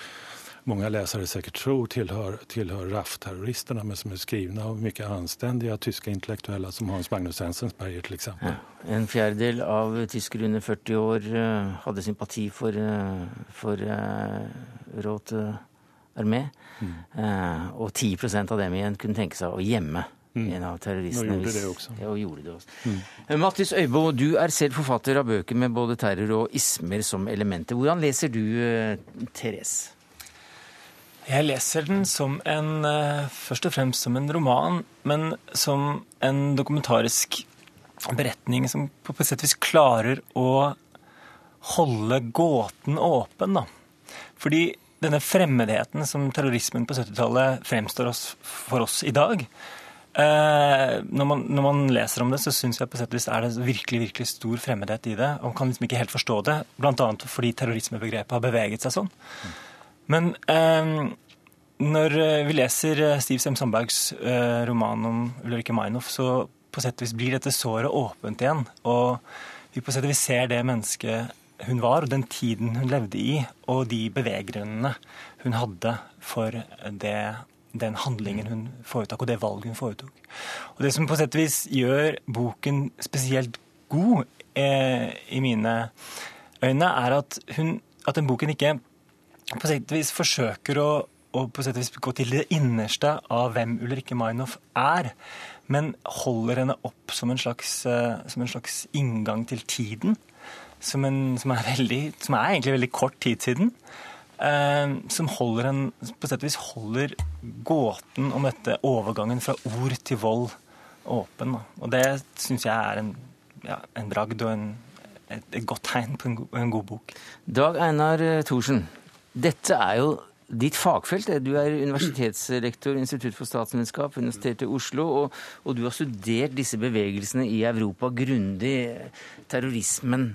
många läsare säkert tror tillhör, tillhör RAF-terroristerna men som är skrivna av mycket anständiga tyska intellektuella som Hans Magnus Enzensberger till exempel. Ja. En fjerdedel av tyskere under 40 år uh, hadde sympati for, uh, for uh, Råd armé. Mm. Og 10% av dem igjen kunne tenke seg å gjemme Mm. En av terroristene. Og gjorde det også. Ja, og gjorde det også. Mm. Mattis Øybo, du er selv forfatter av bøker med både terror og ismer som elementer. Hvordan leser du Therese? Jeg leser den som en, eh, først og fremst som en roman, men som en dokumentarisk beretning som på et sett vis klarer å holde gåten åpen. da. Fordi denne fremmedheten som terrorismen på 70-tallet fremstår oss, for oss i dag eh, når, man, når, man, leser om det, så syns jeg på sett og vis er det virkelig virkelig stor fremmedhet i det. Og man kan liksom ikke helt forstå det, bl.a. fordi terrorismebegrepet har beveget seg sånn. Men eh, når vi leser Stiv Sem Sandbergs eh, roman om Ulrikke Meinhof, så på sett og vis blir dette såret åpent igjen. Og vi på sett og vis ser det mennesket hun var, og den tiden hun levde i, og de beveggrunnene hun hadde for det, den handlingen hun foretok, og det valget hun foretok. Og Det som på sett og vis gjør boken spesielt god eh, i mine øyne, er at, hun, at den boken ikke på sett og vis forsøker å, å gå til det innerste av hvem Ulrikke Meinhof er, men holder henne opp som en slags, eh, som en slags inngang til tiden som, en, som, er veldig, som, er egentlig veldig kort tid siden. Eh, som holder en, på sett og vis holder gåten om dette overgangen fra ord til vold åpen. Og det syns jeg er en, ja, en bragd og en, et, et, godt tegn på en, en god bok. Dag Einar Thorsen, dette er jo ditt fagfelt. Du er universitetslektor Institutt for statsvitenskap, Universitetet i Oslo, og, og, du har studert disse bevegelsene i Europa grundig. Terrorismen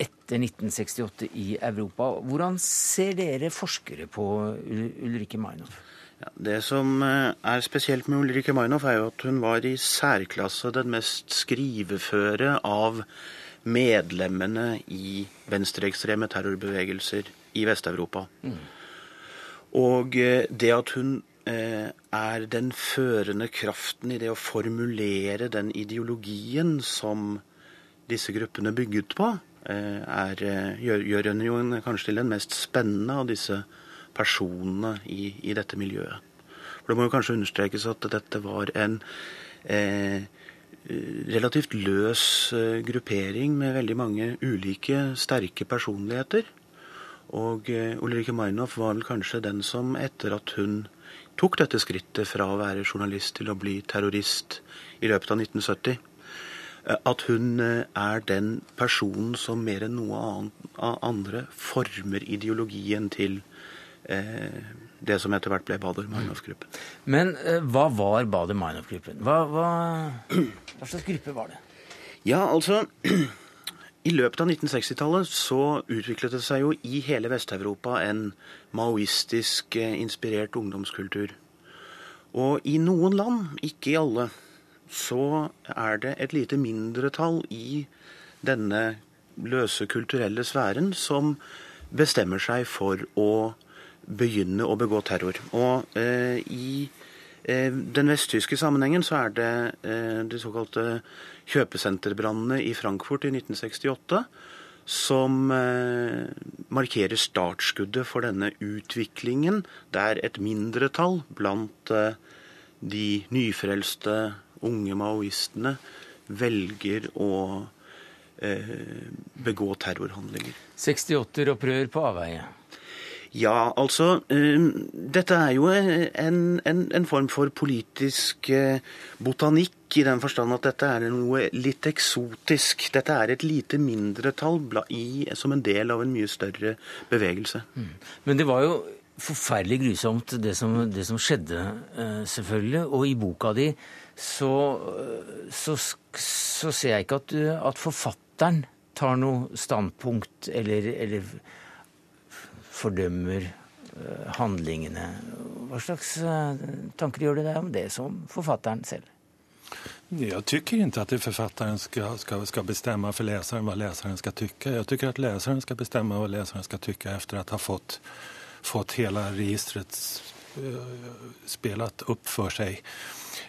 etter 1968 i Europa. Hvordan ser dere forskere på Ulrikke Meinhof? Ja, det som eh, er spesielt med Ulrikke Meinhof, er jo at hun var i særklasse den mest skriveføre av medlemmene i venstreekstreme terrorbevegelser i Vest-Europa. Mm. Og eh, det at hun eh, er den førende kraften i det å formulere den ideologien som disse gruppene bygget på, Eh, er, gjør, gjør henne jo kanskje til den mest spennende av disse personene i, i, dette miljøet. For Det må jo kanskje understrekes at dette var en eh, relativt løs gruppering med veldig mange ulike sterke personligheter. Og eh, Ulrikke Meinhof var vel kanskje den som etter at hun tok dette skrittet fra å være journalist til å bli terrorist i løpet av 1970, Eh, at hun eh, er den personen som mer enn noe annet, andre former ideologien til eh, det som etter hvert ble Bader-Meinhof-gruppen. Men eh, hva var Bader-Meinhof-gruppen? Hva, hva, hva, slags gruppe var det? Ja, altså I løpet av 1960-tallet så utviklet det seg jo i hele Vest-Europa en maoistisk eh, inspirert ungdomskultur. Og i noen land, ikke i alle, så er det et lite mindretall i denne løse kulturelle sfæren som bestemmer seg for å begynne å begå terror. Og eh, i den vesttyske sammenhengen så er det eh, de såkalte kjøpesenterbrannene i Frankfurt i 1968 som eh, markerer startskuddet for denne utviklingen, der et mindretall blant eh, de nyfrelste unge maoistene velger å eh, begå terrorhandlinger. 68-opprør på avveie? Ja, altså eh, Dette er jo en, en, en form for politisk eh, botanikk i den forstand at dette er noe litt eksotisk. Dette er et lite mindretall som en del av en mye større bevegelse. Mm. Men det var jo forferdelig grusomt, det som, det som skjedde, eh, selvfølgelig. Og i boka di så, så, så ser jeg ikke at, at, forfatteren tar noe standpunkt eller, eller fordømmer uh, handlingene. Hva slags uh, tanker gjør du deg om det som forfatteren selv? Jeg tycker ikke at forfatteren skal, skal, skal, bestemme for leseren hva leseren skal tykke. Jeg tycker at leseren skal bestemme hva leseren skal tykke etter å ha fått, fått hele registret uh, spelat upp for seg.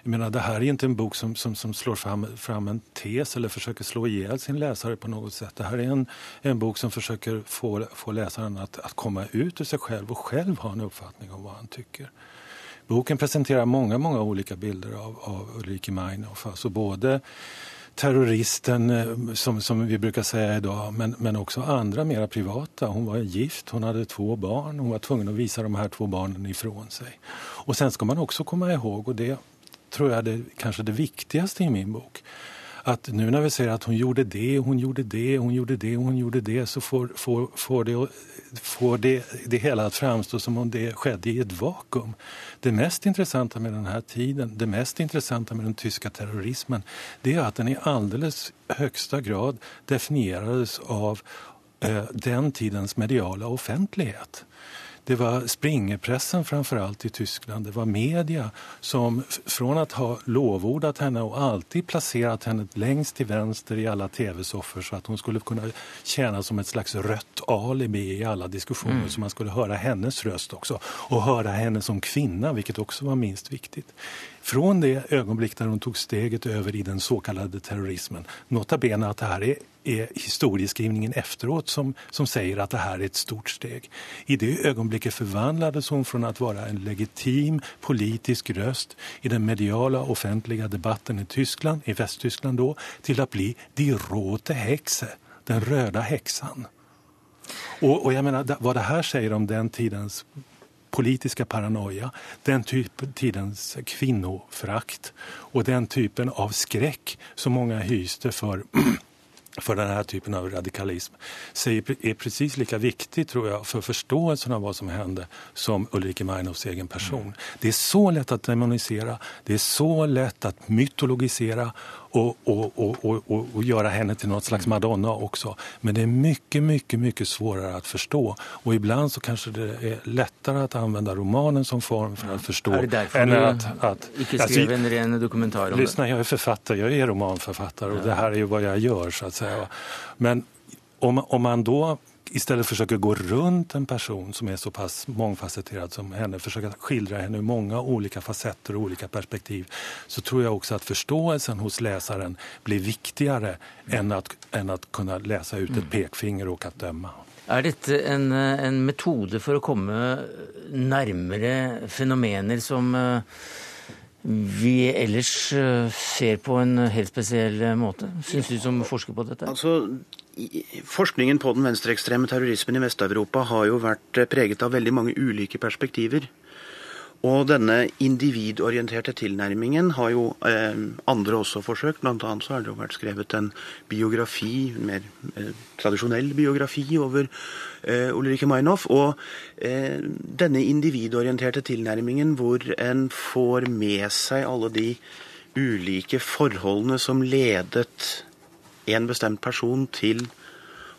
Jag menar, det här är inte en bok som, som, som slår fram, fram, en tes eller försöker slå ihjäl sin läsare på något sätt. Det här är en, en bok som försöker få, få läsaren att, att komma ut ur sig själv och själv ha en uppfattning om vad han tycker. Boken presenterar många, många olika bilder av, av Ulrike Meinhof. Alltså både terroristen, eh, som, som vi bruker säga idag, men, men også andre mer privata. Hun var gift, hun hadde två barn, hun var tvungen å vise de her två barna ifrån seg. Og sen skal man også komme ihåg, og det tror jeg det kanskje det viktigste i min bok. Att nu när vi säger att hon gjorde det, hon gjorde det, hon gjorde det, hon gjorde det så får, får, får, det, får det, det hela att framstå som om det skedde i ett vakuum. Det mest intressanta med den här tiden, det mest intressanta med den tyska terrorismen, det är att den i alldeles högsta grad definierades av eh, den tidens mediala offentlighet. Det var springerpressen framfor alt i Tyskland. Det var media som fra å ha lovordet henne og alltid plassert henne lengst til venstre i alle TV-soffer, så at hun skulle kunne tjene som et slags rødt alibi i alle diskusjoner, mm. så man skulle høre hennes røst også, og høre henne som kvinne, vilket også var minst viktigt. Från det ögonblick da hun tog steget över i den så kallade terrorismen, nota bene att det här är är historieskrivningen efteråt som, som säger att det här är ett stort steg. I det ögonblicket förvandlades hon från att vara en legitim politisk röst i den mediala offentliga debatten i Tyskland, i Västtyskland då, till att bli Die Rote Hexe, den röda häxan. Och, och jag menar, vad det här säger om den tidens politiska paranoia, den typen, tidens kvinnofrakt och den typen av skräck som många hyste för för den här typen av radikalism är precis lika viktig tror jag för förståelsen av vad som hände som Ulrike Meinhofs egen person. Mm. Det är så lätt att demonisera, det är så lätt att mytologisera och, och, och, och, och göra henne till något slags madonna också. Men det är mycket, mycket, mycket svårare att förstå. Och ibland så kanske det är lättare att använda romanen som form för att förstå. Är det därför än du att, att, inte skrev alltså, en ren dokumentar om lyssna, det? jag är författare, jag är romanförfattare och ja. det här är ju vad jag gör så att säga. Men om, om man då istället försöker gå runt en person som är så pass mångfacetterad som henne, försöka skildra henne ur många olika facetter och olika perspektiv, så tror jag också att förståelsen hos läsaren blir viktigare än, att, än att kunna läsa ut ett mm. pekfinger och att döma. Er dette en, en metode for å komme nærmere fenomener som uh, vi ellers uh, ser på en helt spesiell måte? Syns du som forsker på dette? Altså, Forskningen på den venstreekstreme terrorismen i Vest-Europa har jo vært eh, preget av veldig mange ulike perspektiver. Og denne individorienterte tilnærmingen har jo eh, andre også forsøkt. Blant annet så har det jo vært skrevet en biografi, en mer eh, tradisjonell biografi over eh, Ulrikke Meinhof. Og eh, denne individorienterte tilnærmingen hvor en får med seg alle de ulike forholdene som ledet en bestemt person til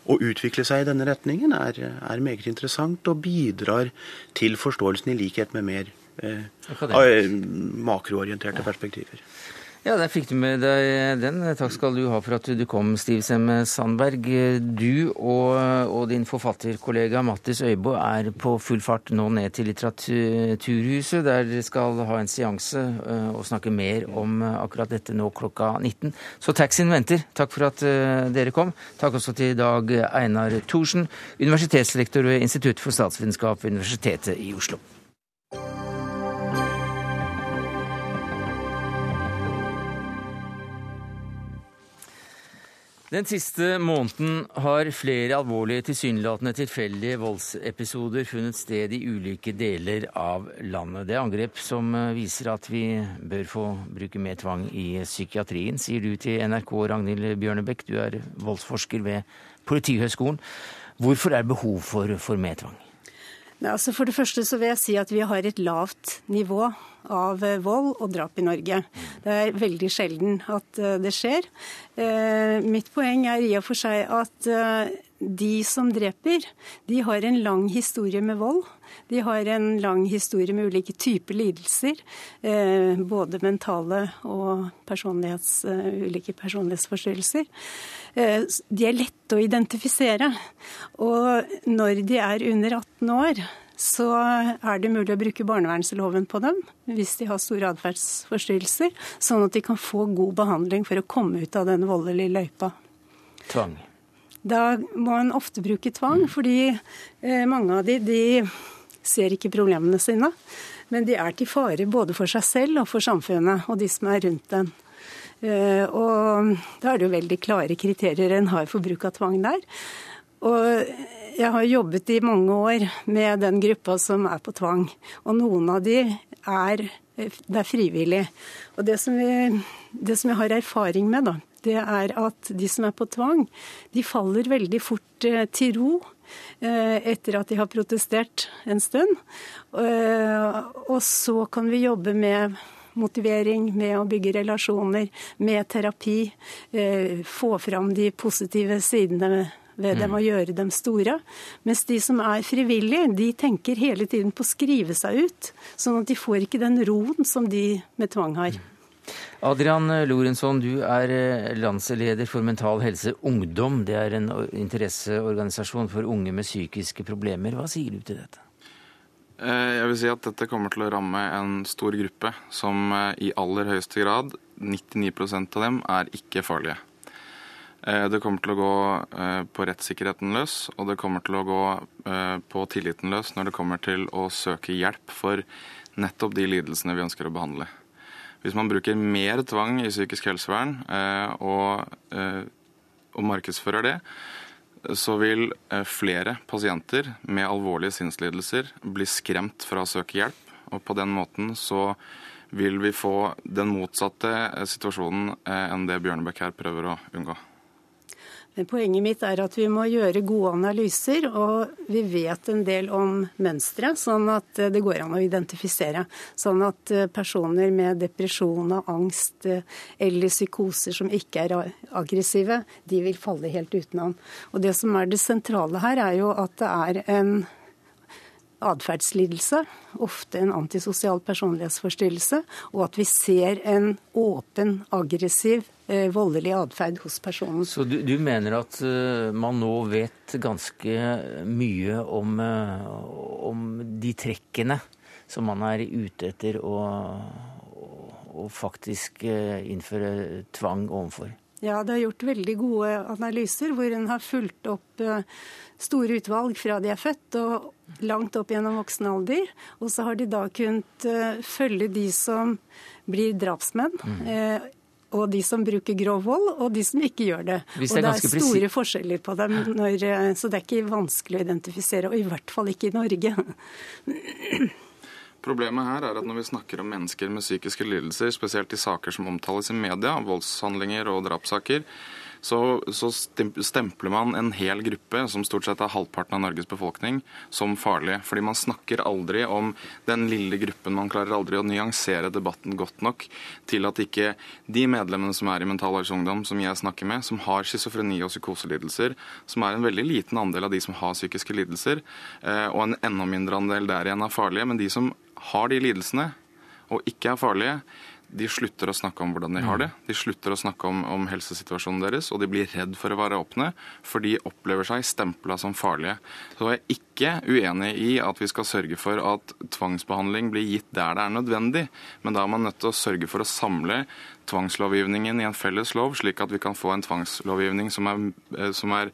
å utvikle seg i denne retningen, er, er meget interessant og bidrar til forståelsen i likhet med mer eh, makroorienterte perspektiver. Ja, der fikk du med deg den. Takk skal du ha for at du kom, Stiv Semme Sandberg. Du og, og, din forfatterkollega Mattis Øybo er på full fart nå ned til Litteraturhuset, der dere skal ha en seanse eh, og snakke mer om akkurat dette nå klokka 19. Så taxien venter. Takk for at eh, dere kom. Takk også til Dag Einar Thorsen, universitetslektor ved Institutt for statsvitenskap ved Universitetet i Oslo. Den siste måneden har flere alvorlige, tilsynelatende tilfeldige voldsepisoder funnet sted i ulike deler av landet. Det er angrep som eh, viser at vi bør få bruke mer tvang i psykiatrien, sier du til NRK, Ragnhild Bjørnebekk. Du er voldsforsker ved Politihøgskolen. Hvorfor er det behov for, for mer tvang? Altså for det første så vil jeg si at vi har et lavt nivå av eh, vold og drap i Norge. Det er veldig sjelden at eh, det skjer. Eh, mitt poeng er i og for seg at de som dreper, de har en lang historie med vold. De har en lang historie med ulike typer lidelser. Både mentale og personlighets, ulike personlighetsforstyrrelser. De er lette å identifisere. Og når de er under 18 år, så er det mulig å bruke barnevernsloven på dem hvis de har store atferdsforstyrrelser, sånn at de kan få god behandling for å komme ut av den voldelige løypa. Tvang? Da må en ofte bruke tvang, fordi eh, mange av de, de ser ikke problemene sine. Men de er til fare både for seg selv og for samfunnet og de som er rundt den. Eh, og da er det jo veldig klare kriterier en har for bruk av tvang der. Og jeg har jobbet i mange år med den gruppa som er på tvang. Og noen av de er, det er frivillig. Og det som, vi, det som jeg har erfaring med, da, det er at de som er på tvang, de faller veldig fort eh, til ro eh, etter at de har protestert en stund. Eh, og så kan vi jobbe med motivering, med å bygge relasjoner, med terapi. Få fram de positive sidene ved dem mm. og gjøre dem store. Mens de som er frivillige, de tenker hele tiden på å skrive seg ut. Sånn at de får ikke den roen som de med tvang har. Mm. Adrian Lorenzon, du er eh, landsleder for Mental Helse Ungdom. Det er en interesseorganisasjon for unge med psykiske problemer. Hva sier du til dette? Eh, jeg vil si at dette kommer til å ramme en stor gruppe som eh, i aller høyeste grad, 99% av dem, er ikke farlige. Det kommer til å gå på rettssikkerheten løs, og det kommer til å gå på tilliten løs når det kommer til å søke hjelp for nettopp de lidelsene vi ønsker å behandle. Hvis man bruker mer tvang i psykisk helsevern eh, og, eh, og markedsfører det, så vil eh, flere pasienter med alvorlige sinnslidelser bli skremt fra å søke hjelp. Og på den måten så vil vi få den motsatte situasjonen enn det Bjørnebekk her prøver å unngå. Men poenget mitt er at vi må gjøre gode analyser, og vi vet en del om mønstre, sånn at det går an å identifisere. Sånn at eh, personer med depresjon og angst eh, eller psykoser som ikke er aggressive, de vil falle helt utenom. Og det som er det sentrale her, er jo at det er en atferdslidelse, ofte en antisosial personlighetsforstyrrelse, og at vi ser en åpen, aggressiv, eh, voldelig atferd hos personen. Så du, du, mener at uh, man nå vet ganske mye om, uh, om de trekkene som man er ute etter å, å faktisk uh, innføre tvang overfor? Ja, det er gjort veldig gode analyser hvor en har fulgt opp store utvalg fra de er født og langt opp gjennom voksen alder. Og så har de da kunnet uh, følge de som blir drapsmenn. Mm. Uh, og de som bruker grov vold, og de som ikke gjør det. det og det er store forskjeller på dem, når, så det er ikke vanskelig å identifisere. Og i hvert fall ikke i Norge. Problemet her er at når vi snakker om mennesker med psykiske lidelser, spesielt i saker som omtales i media, voldshandlinger og drapssaker, så, så, stempler man en hel gruppe, som stort sett er halvparten av Norges befolkning, som farlig. Fordi man snakker aldri om den lille gruppen. Man klarer aldri å nyansere debatten godt nok til at ikke de medlemmene som er i Mental Helse Ungdom, som jeg snakker med, som har schizofreni og psykoselidelser, som er en veldig liten andel av de som har psykiske lidelser, eh, og en enda mindre andel der igjen er farlige, men de som har de lidelsene og ikke er farlige, de slutter å snakke om hvordan de har det. De slutter å snakke om, om, helsesituasjonen deres, og de blir redd for å være åpne, for de opplever seg stempla som farlige. Så jeg er ikke uenig i at vi skal sørge for at tvangsbehandling blir gitt der det er nødvendig, men da er man nødt til å sørge for å samle tvangslovgivningen i en felles lov, slik at vi kan få en tvangslovgivning som er, eh, som er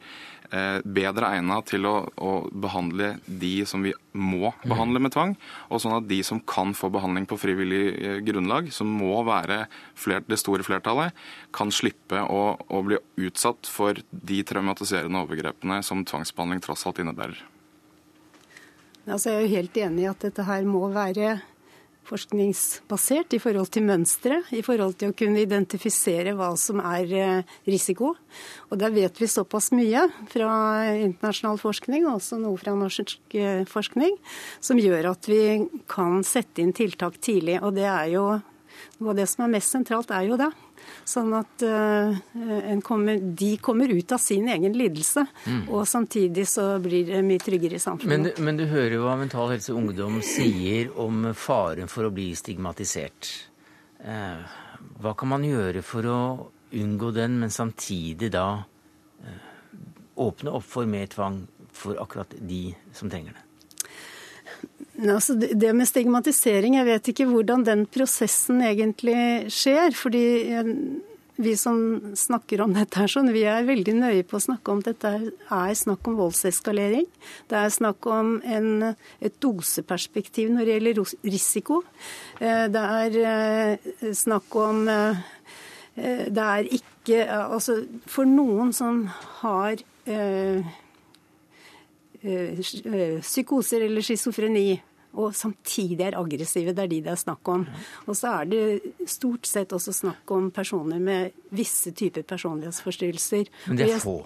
bedre egnet til å, å, behandle de som vi må behandle med tvang, og sånn at de som kan få behandling på frivillig eh, grunnlag, som må være flert, det store flertallet, kan slippe å, å bli utsatt for de traumatiserende overgrepene som tvangsbehandling tross alt innebærer. Altså, jeg er jo helt enig i at dette her må være forskningsbasert i forhold til mønstre, i forhold til å kunne identifisere hva som er eh, risiko. Og der vet vi såpass mye fra internasjonal forskning, og også noe fra norsk eh, forskning, som gjør at vi kan sette inn tiltak tidlig. Og det er jo noe av det som er mest sentralt, er jo det. Sånn at uh, kommer, de kommer ut av sin egen lidelse, mm. og samtidig så blir det mye tryggere i samfunnet. Men, men, du hører jo hva Mental Helse Ungdom sier om faren for å bli stigmatisert. Uh, hva kan man gjøre for å unngå den, men samtidig da uh, åpne opp for mer tvang for akkurat de som trenger det? Altså det med stigmatisering, jeg vet ikke hvordan den prosessen egentlig skjer. fordi vi som snakker om dette, her, sånn, vi er veldig nøye på å snakke om dette er snakk om voldseskalering. Det er snakk om en, et doseperspektiv når det gjelder risiko. Eh, det er eh, snakk om eh, Det er ikke Altså for noen som har psykoser eller schizofreni, og samtidig er aggressive. Det er de det er snakk om. Og så er det stort sett også snakk om personer med visse typer personlighetsforstyrrelser. Men det er få?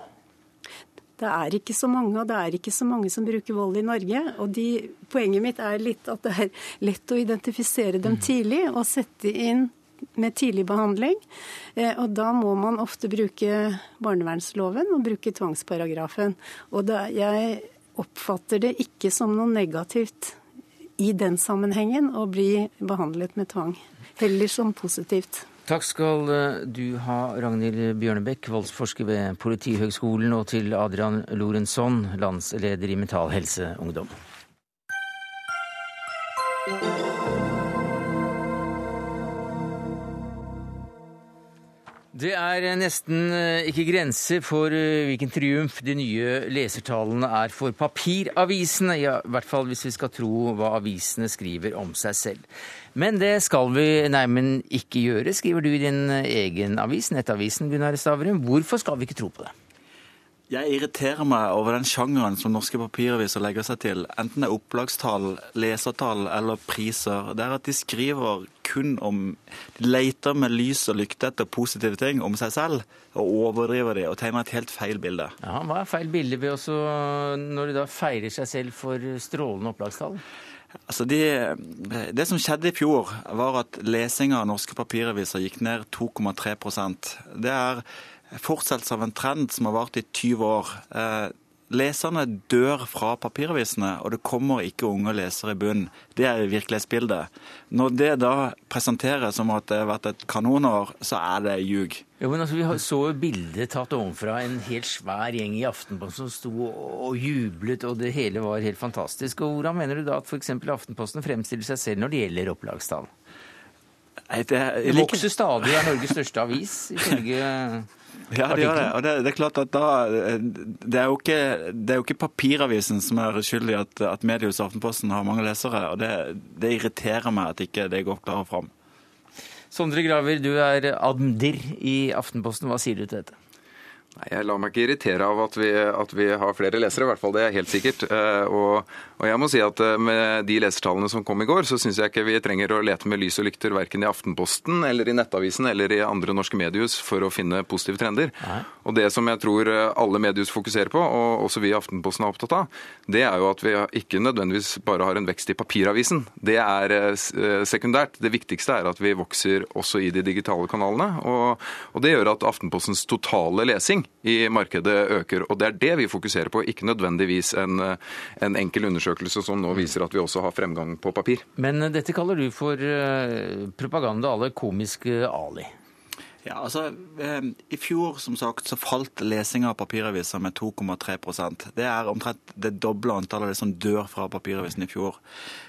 Det er ikke så mange, og det er ikke så mange som bruker vold i Norge. Og de, poenget mitt er litt at det er lett å identifisere dem tidlig og sette inn med tidlig behandling. Eh, og da må man ofte bruke barnevernsloven og bruke tvangsparagrafen. Og da, jeg oppfatter det ikke som noe negativt i den sammenhengen å bli behandlet med tvang. Heller som positivt. Takk skal eh, du ha, Ragnhild Bjørnebekk, voldsforsker ved Politihøgskolen, og til Adrian Lorentzon, landsleder i Mental Helse Ungdom. Det er nesten eh, ikke grenser for eh, hvilken triumf de nye lesertallene er for papiravisene, i hvert fall hvis vi skal tro hva avisene skriver om seg selv. Men det skal vi neimen ikke gjøre, skriver du i din egen avis, Nettavisen, Gunnar Stavrum. Hvorfor skal vi ikke tro på det? Jeg irriterer meg over den sjangeren som norske papiraviser legger seg til. Enten det er opplagstall, lesertall eller priser. Det er at de skriver kun om De leter med lys og lykte etter positive ting om seg selv, og overdriver de og tegner et helt feil bilde. Ja, Hva er feil bilde ved også når de da feirer seg selv for strålende opplagstall? Altså de, det som skjedde i fjor, var at lesinga av norske papiraviser gikk ned 2,3% Det er fortsettelse av en trend som har vart i 20 år. Eh, leserne dør fra papiravisene, og det kommer ikke unge lesere i bunn. Det er virkelighetsbildet. Når det da presenteres som at det har vært et kanonår, så er det ljug. Ja, men altså, Vi så bildet tatt ovenfra en helt svær gjeng i Aftenposten som sto og jublet, og det hele var helt fantastisk. Og Hvordan mener du da at f.eks. Aftenposten fremstiller seg selv når det gjelder opplagstall? Det, det vokser stadig, er Norges største avis, ifølge ja, det gjør det. Og det, det, er klart at da, det, er jo ikke, det er jo ikke papiravisen som er skyld i at, at mediehuset Aftenposten har mange lesere. og det, det, irriterer meg at ikke det går klarere fram. Sondre Graver, du er admdir i Aftenposten. Hva sier du til dette? Nei, Jeg lar meg ikke irritere av at vi, at vi, har flere lesere, i hvert fall. Det er helt sikkert. Eh, og, og, jeg må si at eh, med de lesertallene som kom i går, så syns jeg ikke vi trenger å lete med lys og lykter verken i Aftenposten eller i Nettavisen eller i andre norske mediehus for å finne positive trender. Nei. Og det som jeg tror eh, alle mediehus fokuserer på, og også vi i Aftenposten er opptatt av, det er jo at vi ikke nødvendigvis bare har en vekst i papiravisen. Det er sekundært. Det viktigste er at vi vokser også i de digitale kanalene. Og, og det gjør at Aftenpostens totale lesing i markedet øker. Og Det er det vi fokuserer på, ikke nødvendigvis en, en enkel undersøkelse som nå viser at vi også har fremgang på papir. Men dette kaller du for eh, propaganda à la komiske Ali. Ja, altså, eh, I fjor som sagt, så falt lesinga av papiraviser med 2,3% Det er omtrent det doble antallet av de som dør fra papiravisen i fjor.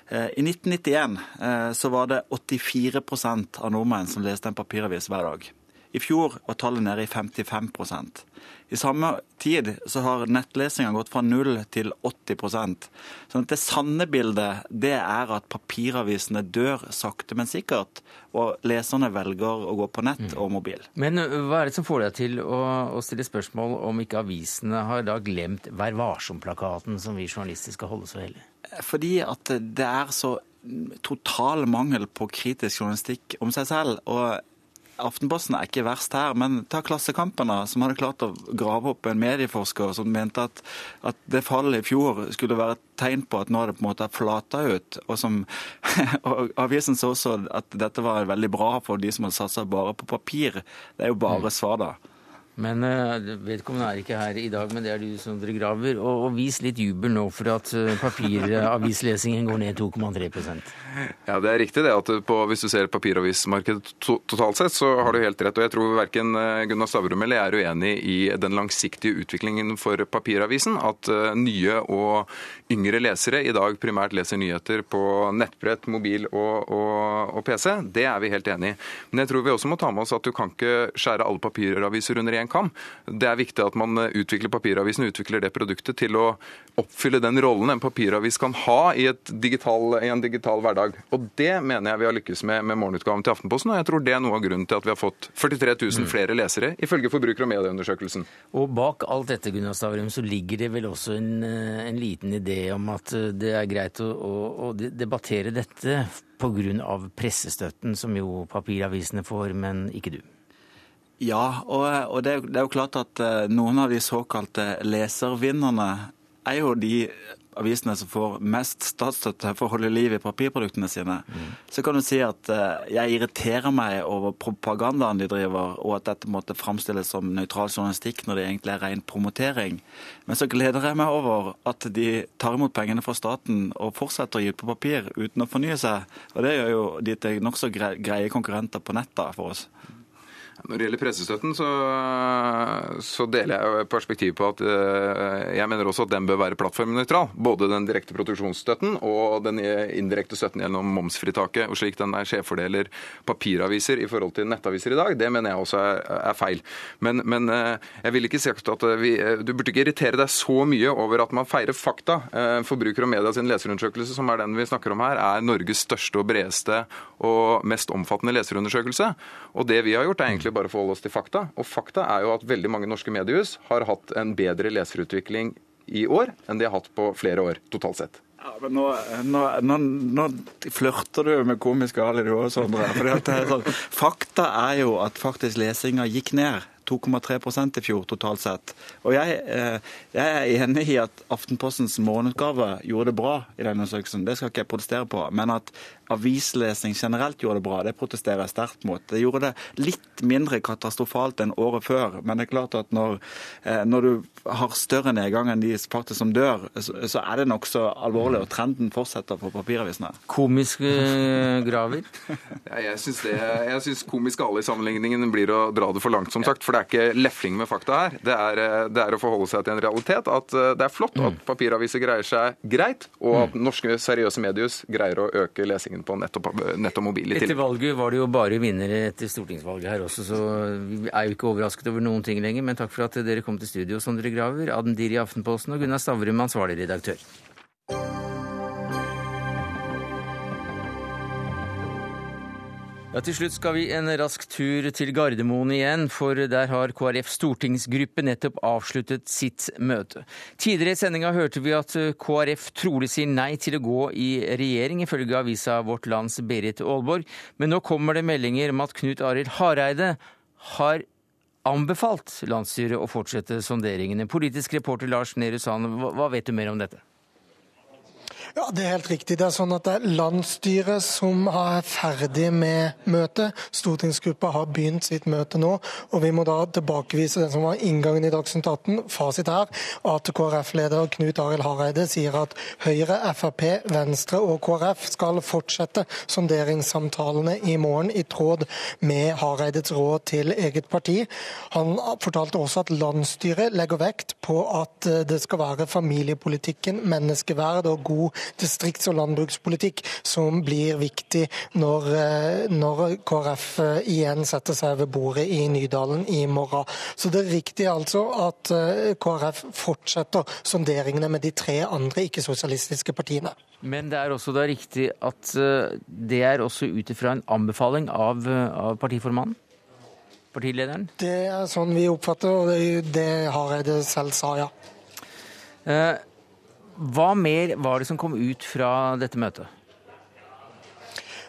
Eh, I 1991 så var det 84% av nordmenn som leste en papiravis hver dag. I fjor var tallet nede i 55% I samme tid så har nettlesinga gått fra 0 til 80% Sånn Det sanne bildet det er at papiravisene dør sakte, men sikkert. Og leserne velger å gå på nett mm. og mobil. Men hva er det som får deg til å, å stille spørsmål om ikke avisene har da glemt Vær varsom-plakaten som vi journalister skal holde så hellig? Fordi at det er så total mangel på kritisk journalistikk om seg selv. og Aftenposten er ikke verst her, men ta Klassekampene, som hadde klart å grave opp en medieforsker som mente at, at det fallet i fjor skulle være et tegn på at nå er det på en måte flata ut. Og, som, og avisen så også at dette var veldig bra for de som hadde satsa bare på papir. Det er jo bare svar, svada. Men uh, vedkommende er ikke her i dag, men det er du, Sondre Graver. Og, og vis litt jubel nå for at uh, papiravislesingen går ned 2,3% Ja, det er riktig det. at på, Hvis du ser papiravismarkedet to totalt sett, så har du helt rett. Og jeg tror verken uh, Gunnar Stavrum eller jeg er uenig i den langsiktige utviklingen for papiravisen. At nye og yngre lesere i dag primært leser nyheter på nettbrett, mobil og, og, og PC. Det er vi helt enig i. Men jeg tror vi også må ta med oss at du kan ikke skjære alle papiraviser under én en kam. Det er viktig at man utvikler papiravisen, utvikler det produktet til å oppfylle den rollen en papiravis kan ha i, digital, i en digital hverdag. Og det mener jeg vi har lykkes med med morgenutgaven til Aftenposten, og jeg tror det er noe av grunnen til at vi har fått 43 000 mm. flere lesere, ifølge Forbruker- og medieundersøkelsen. Og bak alt dette Gunnar Stavrum, så ligger det vel også en, en liten idé om at det er greit å, å, å debattere dette pga. pressestøtten, som jo papiravisene får, men ikke du? Ja, og, og det, er, det, er jo klart at uh, noen av de såkalte leservinnerne er jo de avisene som får mest statsstøtte for å holde liv i papirproduktene sine. Mm. Så kan du si at uh, jeg irriterer meg over propagandaen de driver, og at dette måtte framstilles som nøytral journalistikk når det egentlig er ren promotering. Men så gleder jeg meg over at de tar imot pengene fra staten og fortsetter å gi ut på papir uten å fornye seg. Og det gjør jo de til nokså greie konkurrenter på nettet for oss. Når det gjelder pressestøtten, så, så, deler jeg jo perspektiv på at eh, jeg mener også at den bør være plattformnøytral. Både den direkte produksjonsstøtten og den indirekte støtten gjennom momsfritaket. og Slik den er skjevfordeler papiraviser i forhold til nettaviser i dag, det mener jeg også er, er feil. Men, men, eh, jeg vil ikke si at vi, eh, du burde ikke irritere deg så mye over at man feirer fakta. Forbruker og Media sin leserundersøkelse, som er den vi snakker om her, er Norges største og bredeste og mest omfattende leserundersøkelse. Og det vi har gjort, er egentlig bare bare forholde oss til fakta. Og fakta er jo at veldig mange norske mediehus har hatt en bedre leserutvikling i år enn de har hatt på flere år totalt sett. Ja, men nå, nå, nå, nå flørter du med komiske Ali du òg, Sondre. Sånn, fakta er jo at faktisk lesinga gikk ned. 2,3% i fjor totalt sett. Og jeg, eh, jeg, er enig i at Aftenpostens morgenutgave gjorde det bra i denne undersøkelsen. Det skal ikke jeg protestere på. Men at avislesing generelt gjorde det bra, det protesterer jeg sterkt mot. Det gjorde det litt mindre katastrofalt enn året før. Men det er klart at når, eh, når du har større nedgang enn de faktisk som dør, så, så er det nokså alvorlig. Og trenden fortsetter for papiravisene. Komiske eh, graver? ja, jeg syns komisk alle i sammenligningen blir å dra det for langt, som sagt. For det er ikke lefling med fakta her. Det er, eh, det er å forholde seg til en realitet. At det er flott at mm. papiraviser greier seg greit, og at mm. norske seriøse medier greier å øke lesingen på nett nett og mobil. Etter valget var det jo bare vinnere etter stortingsvalget her også, så vi er jo ikke overrasket over noen ting lenger. Men takk for at dere kom til studio, Sondre Graver, Adn Diri i Aftenposten og Gunnar Stavrum, ansvarlig redaktør. Ja, Til slutt skal vi en rask tur til Gardermoen igjen, for der har KrF stortingsgruppe nettopp avsluttet sitt møte. Tidligere i sendinga hørte vi at KrF trolig sier nei til å gå i regjering, ifølge avisa Vårt Lands Berit Aalborg. Men nå kommer det meldinger om at Knut Arild Hareide har anbefalt landsstyret å fortsette sonderingene. Politisk reporter Lars Nehru Sand, hva vet du mer om dette? Ja, Det er helt riktig. Det er sånn at det er landsstyret som er ferdig med møtet. Stortingsgruppa har begynt sitt møte nå, og vi må da tilbakevise den som var inngangen i Dagsnytt 18. Fasit her at KrF-leder Knut Arild Hareide sier at Høyre, Frp, Venstre og KrF skal fortsette sonderingssamtalene i morgen, i tråd med Hareides råd til eget parti. Han fortalte også at landsstyret legger vekt på at det skal være familiepolitikken, menneskeverd og god distrikts- og landbrukspolitikk som blir viktig når, eh, når, KrF eh, igjen setter seg ved bordet i Nydalen i morgen. Så det er riktig altså at eh, KrF fortsetter sonderingene med de tre andre ikke-sosialistiske partiene. Men det er også da riktig at det er også ut ifra en anbefaling av, av partiformannen? Partilederen? Det er sånn vi oppfatter, og det, det Hareide selv sa, ja. Eh, hva mer var det som kom ut fra dette møtet?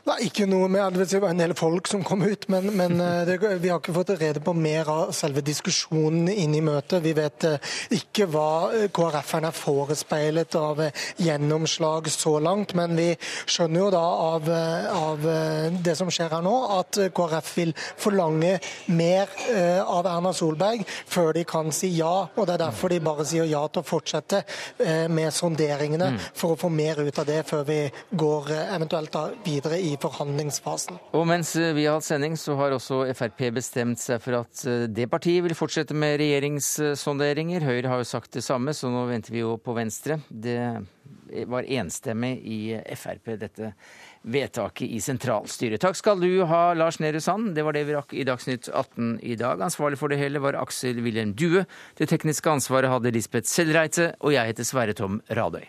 Nei, ikke noe med, det var en del folk som kom ut, men, men eh, det, vi har ikke fått rede på mer av selve diskusjonen inn i møtet. Vi vet eh, ikke hva eh, KrF-erne er forespeilet av gjennomslag så langt, men vi skjønner jo da av, av, det som skjer her nå, at KrF vil forlange mer av Erna Solberg før de kan si ja. og Det er derfor de bare sier ja til å fortsette med sonderingene, mm. for å få mer ut av det før vi går eventuelt videre i forhandlingsfasen. Og mens vi har hatt sending, så har også Frp bestemt seg for at eh, det partiet vil fortsette med regjeringssonderinger. Høyre har jo sagt det samme, så nå venter vi jo på Venstre. Det var enstemmig i Frp, dette vedtaket i sentralstyret. Takk skal du ha, Lars Nehru Sand. Det var det vi rakk i Dagsnytt 18 i dag. Ansvarlig for det hele var Aksel Wilhelm Due. Det tekniske ansvaret hadde Lisbeth Sellreite, og jeg heter Sverre Tom Radøy.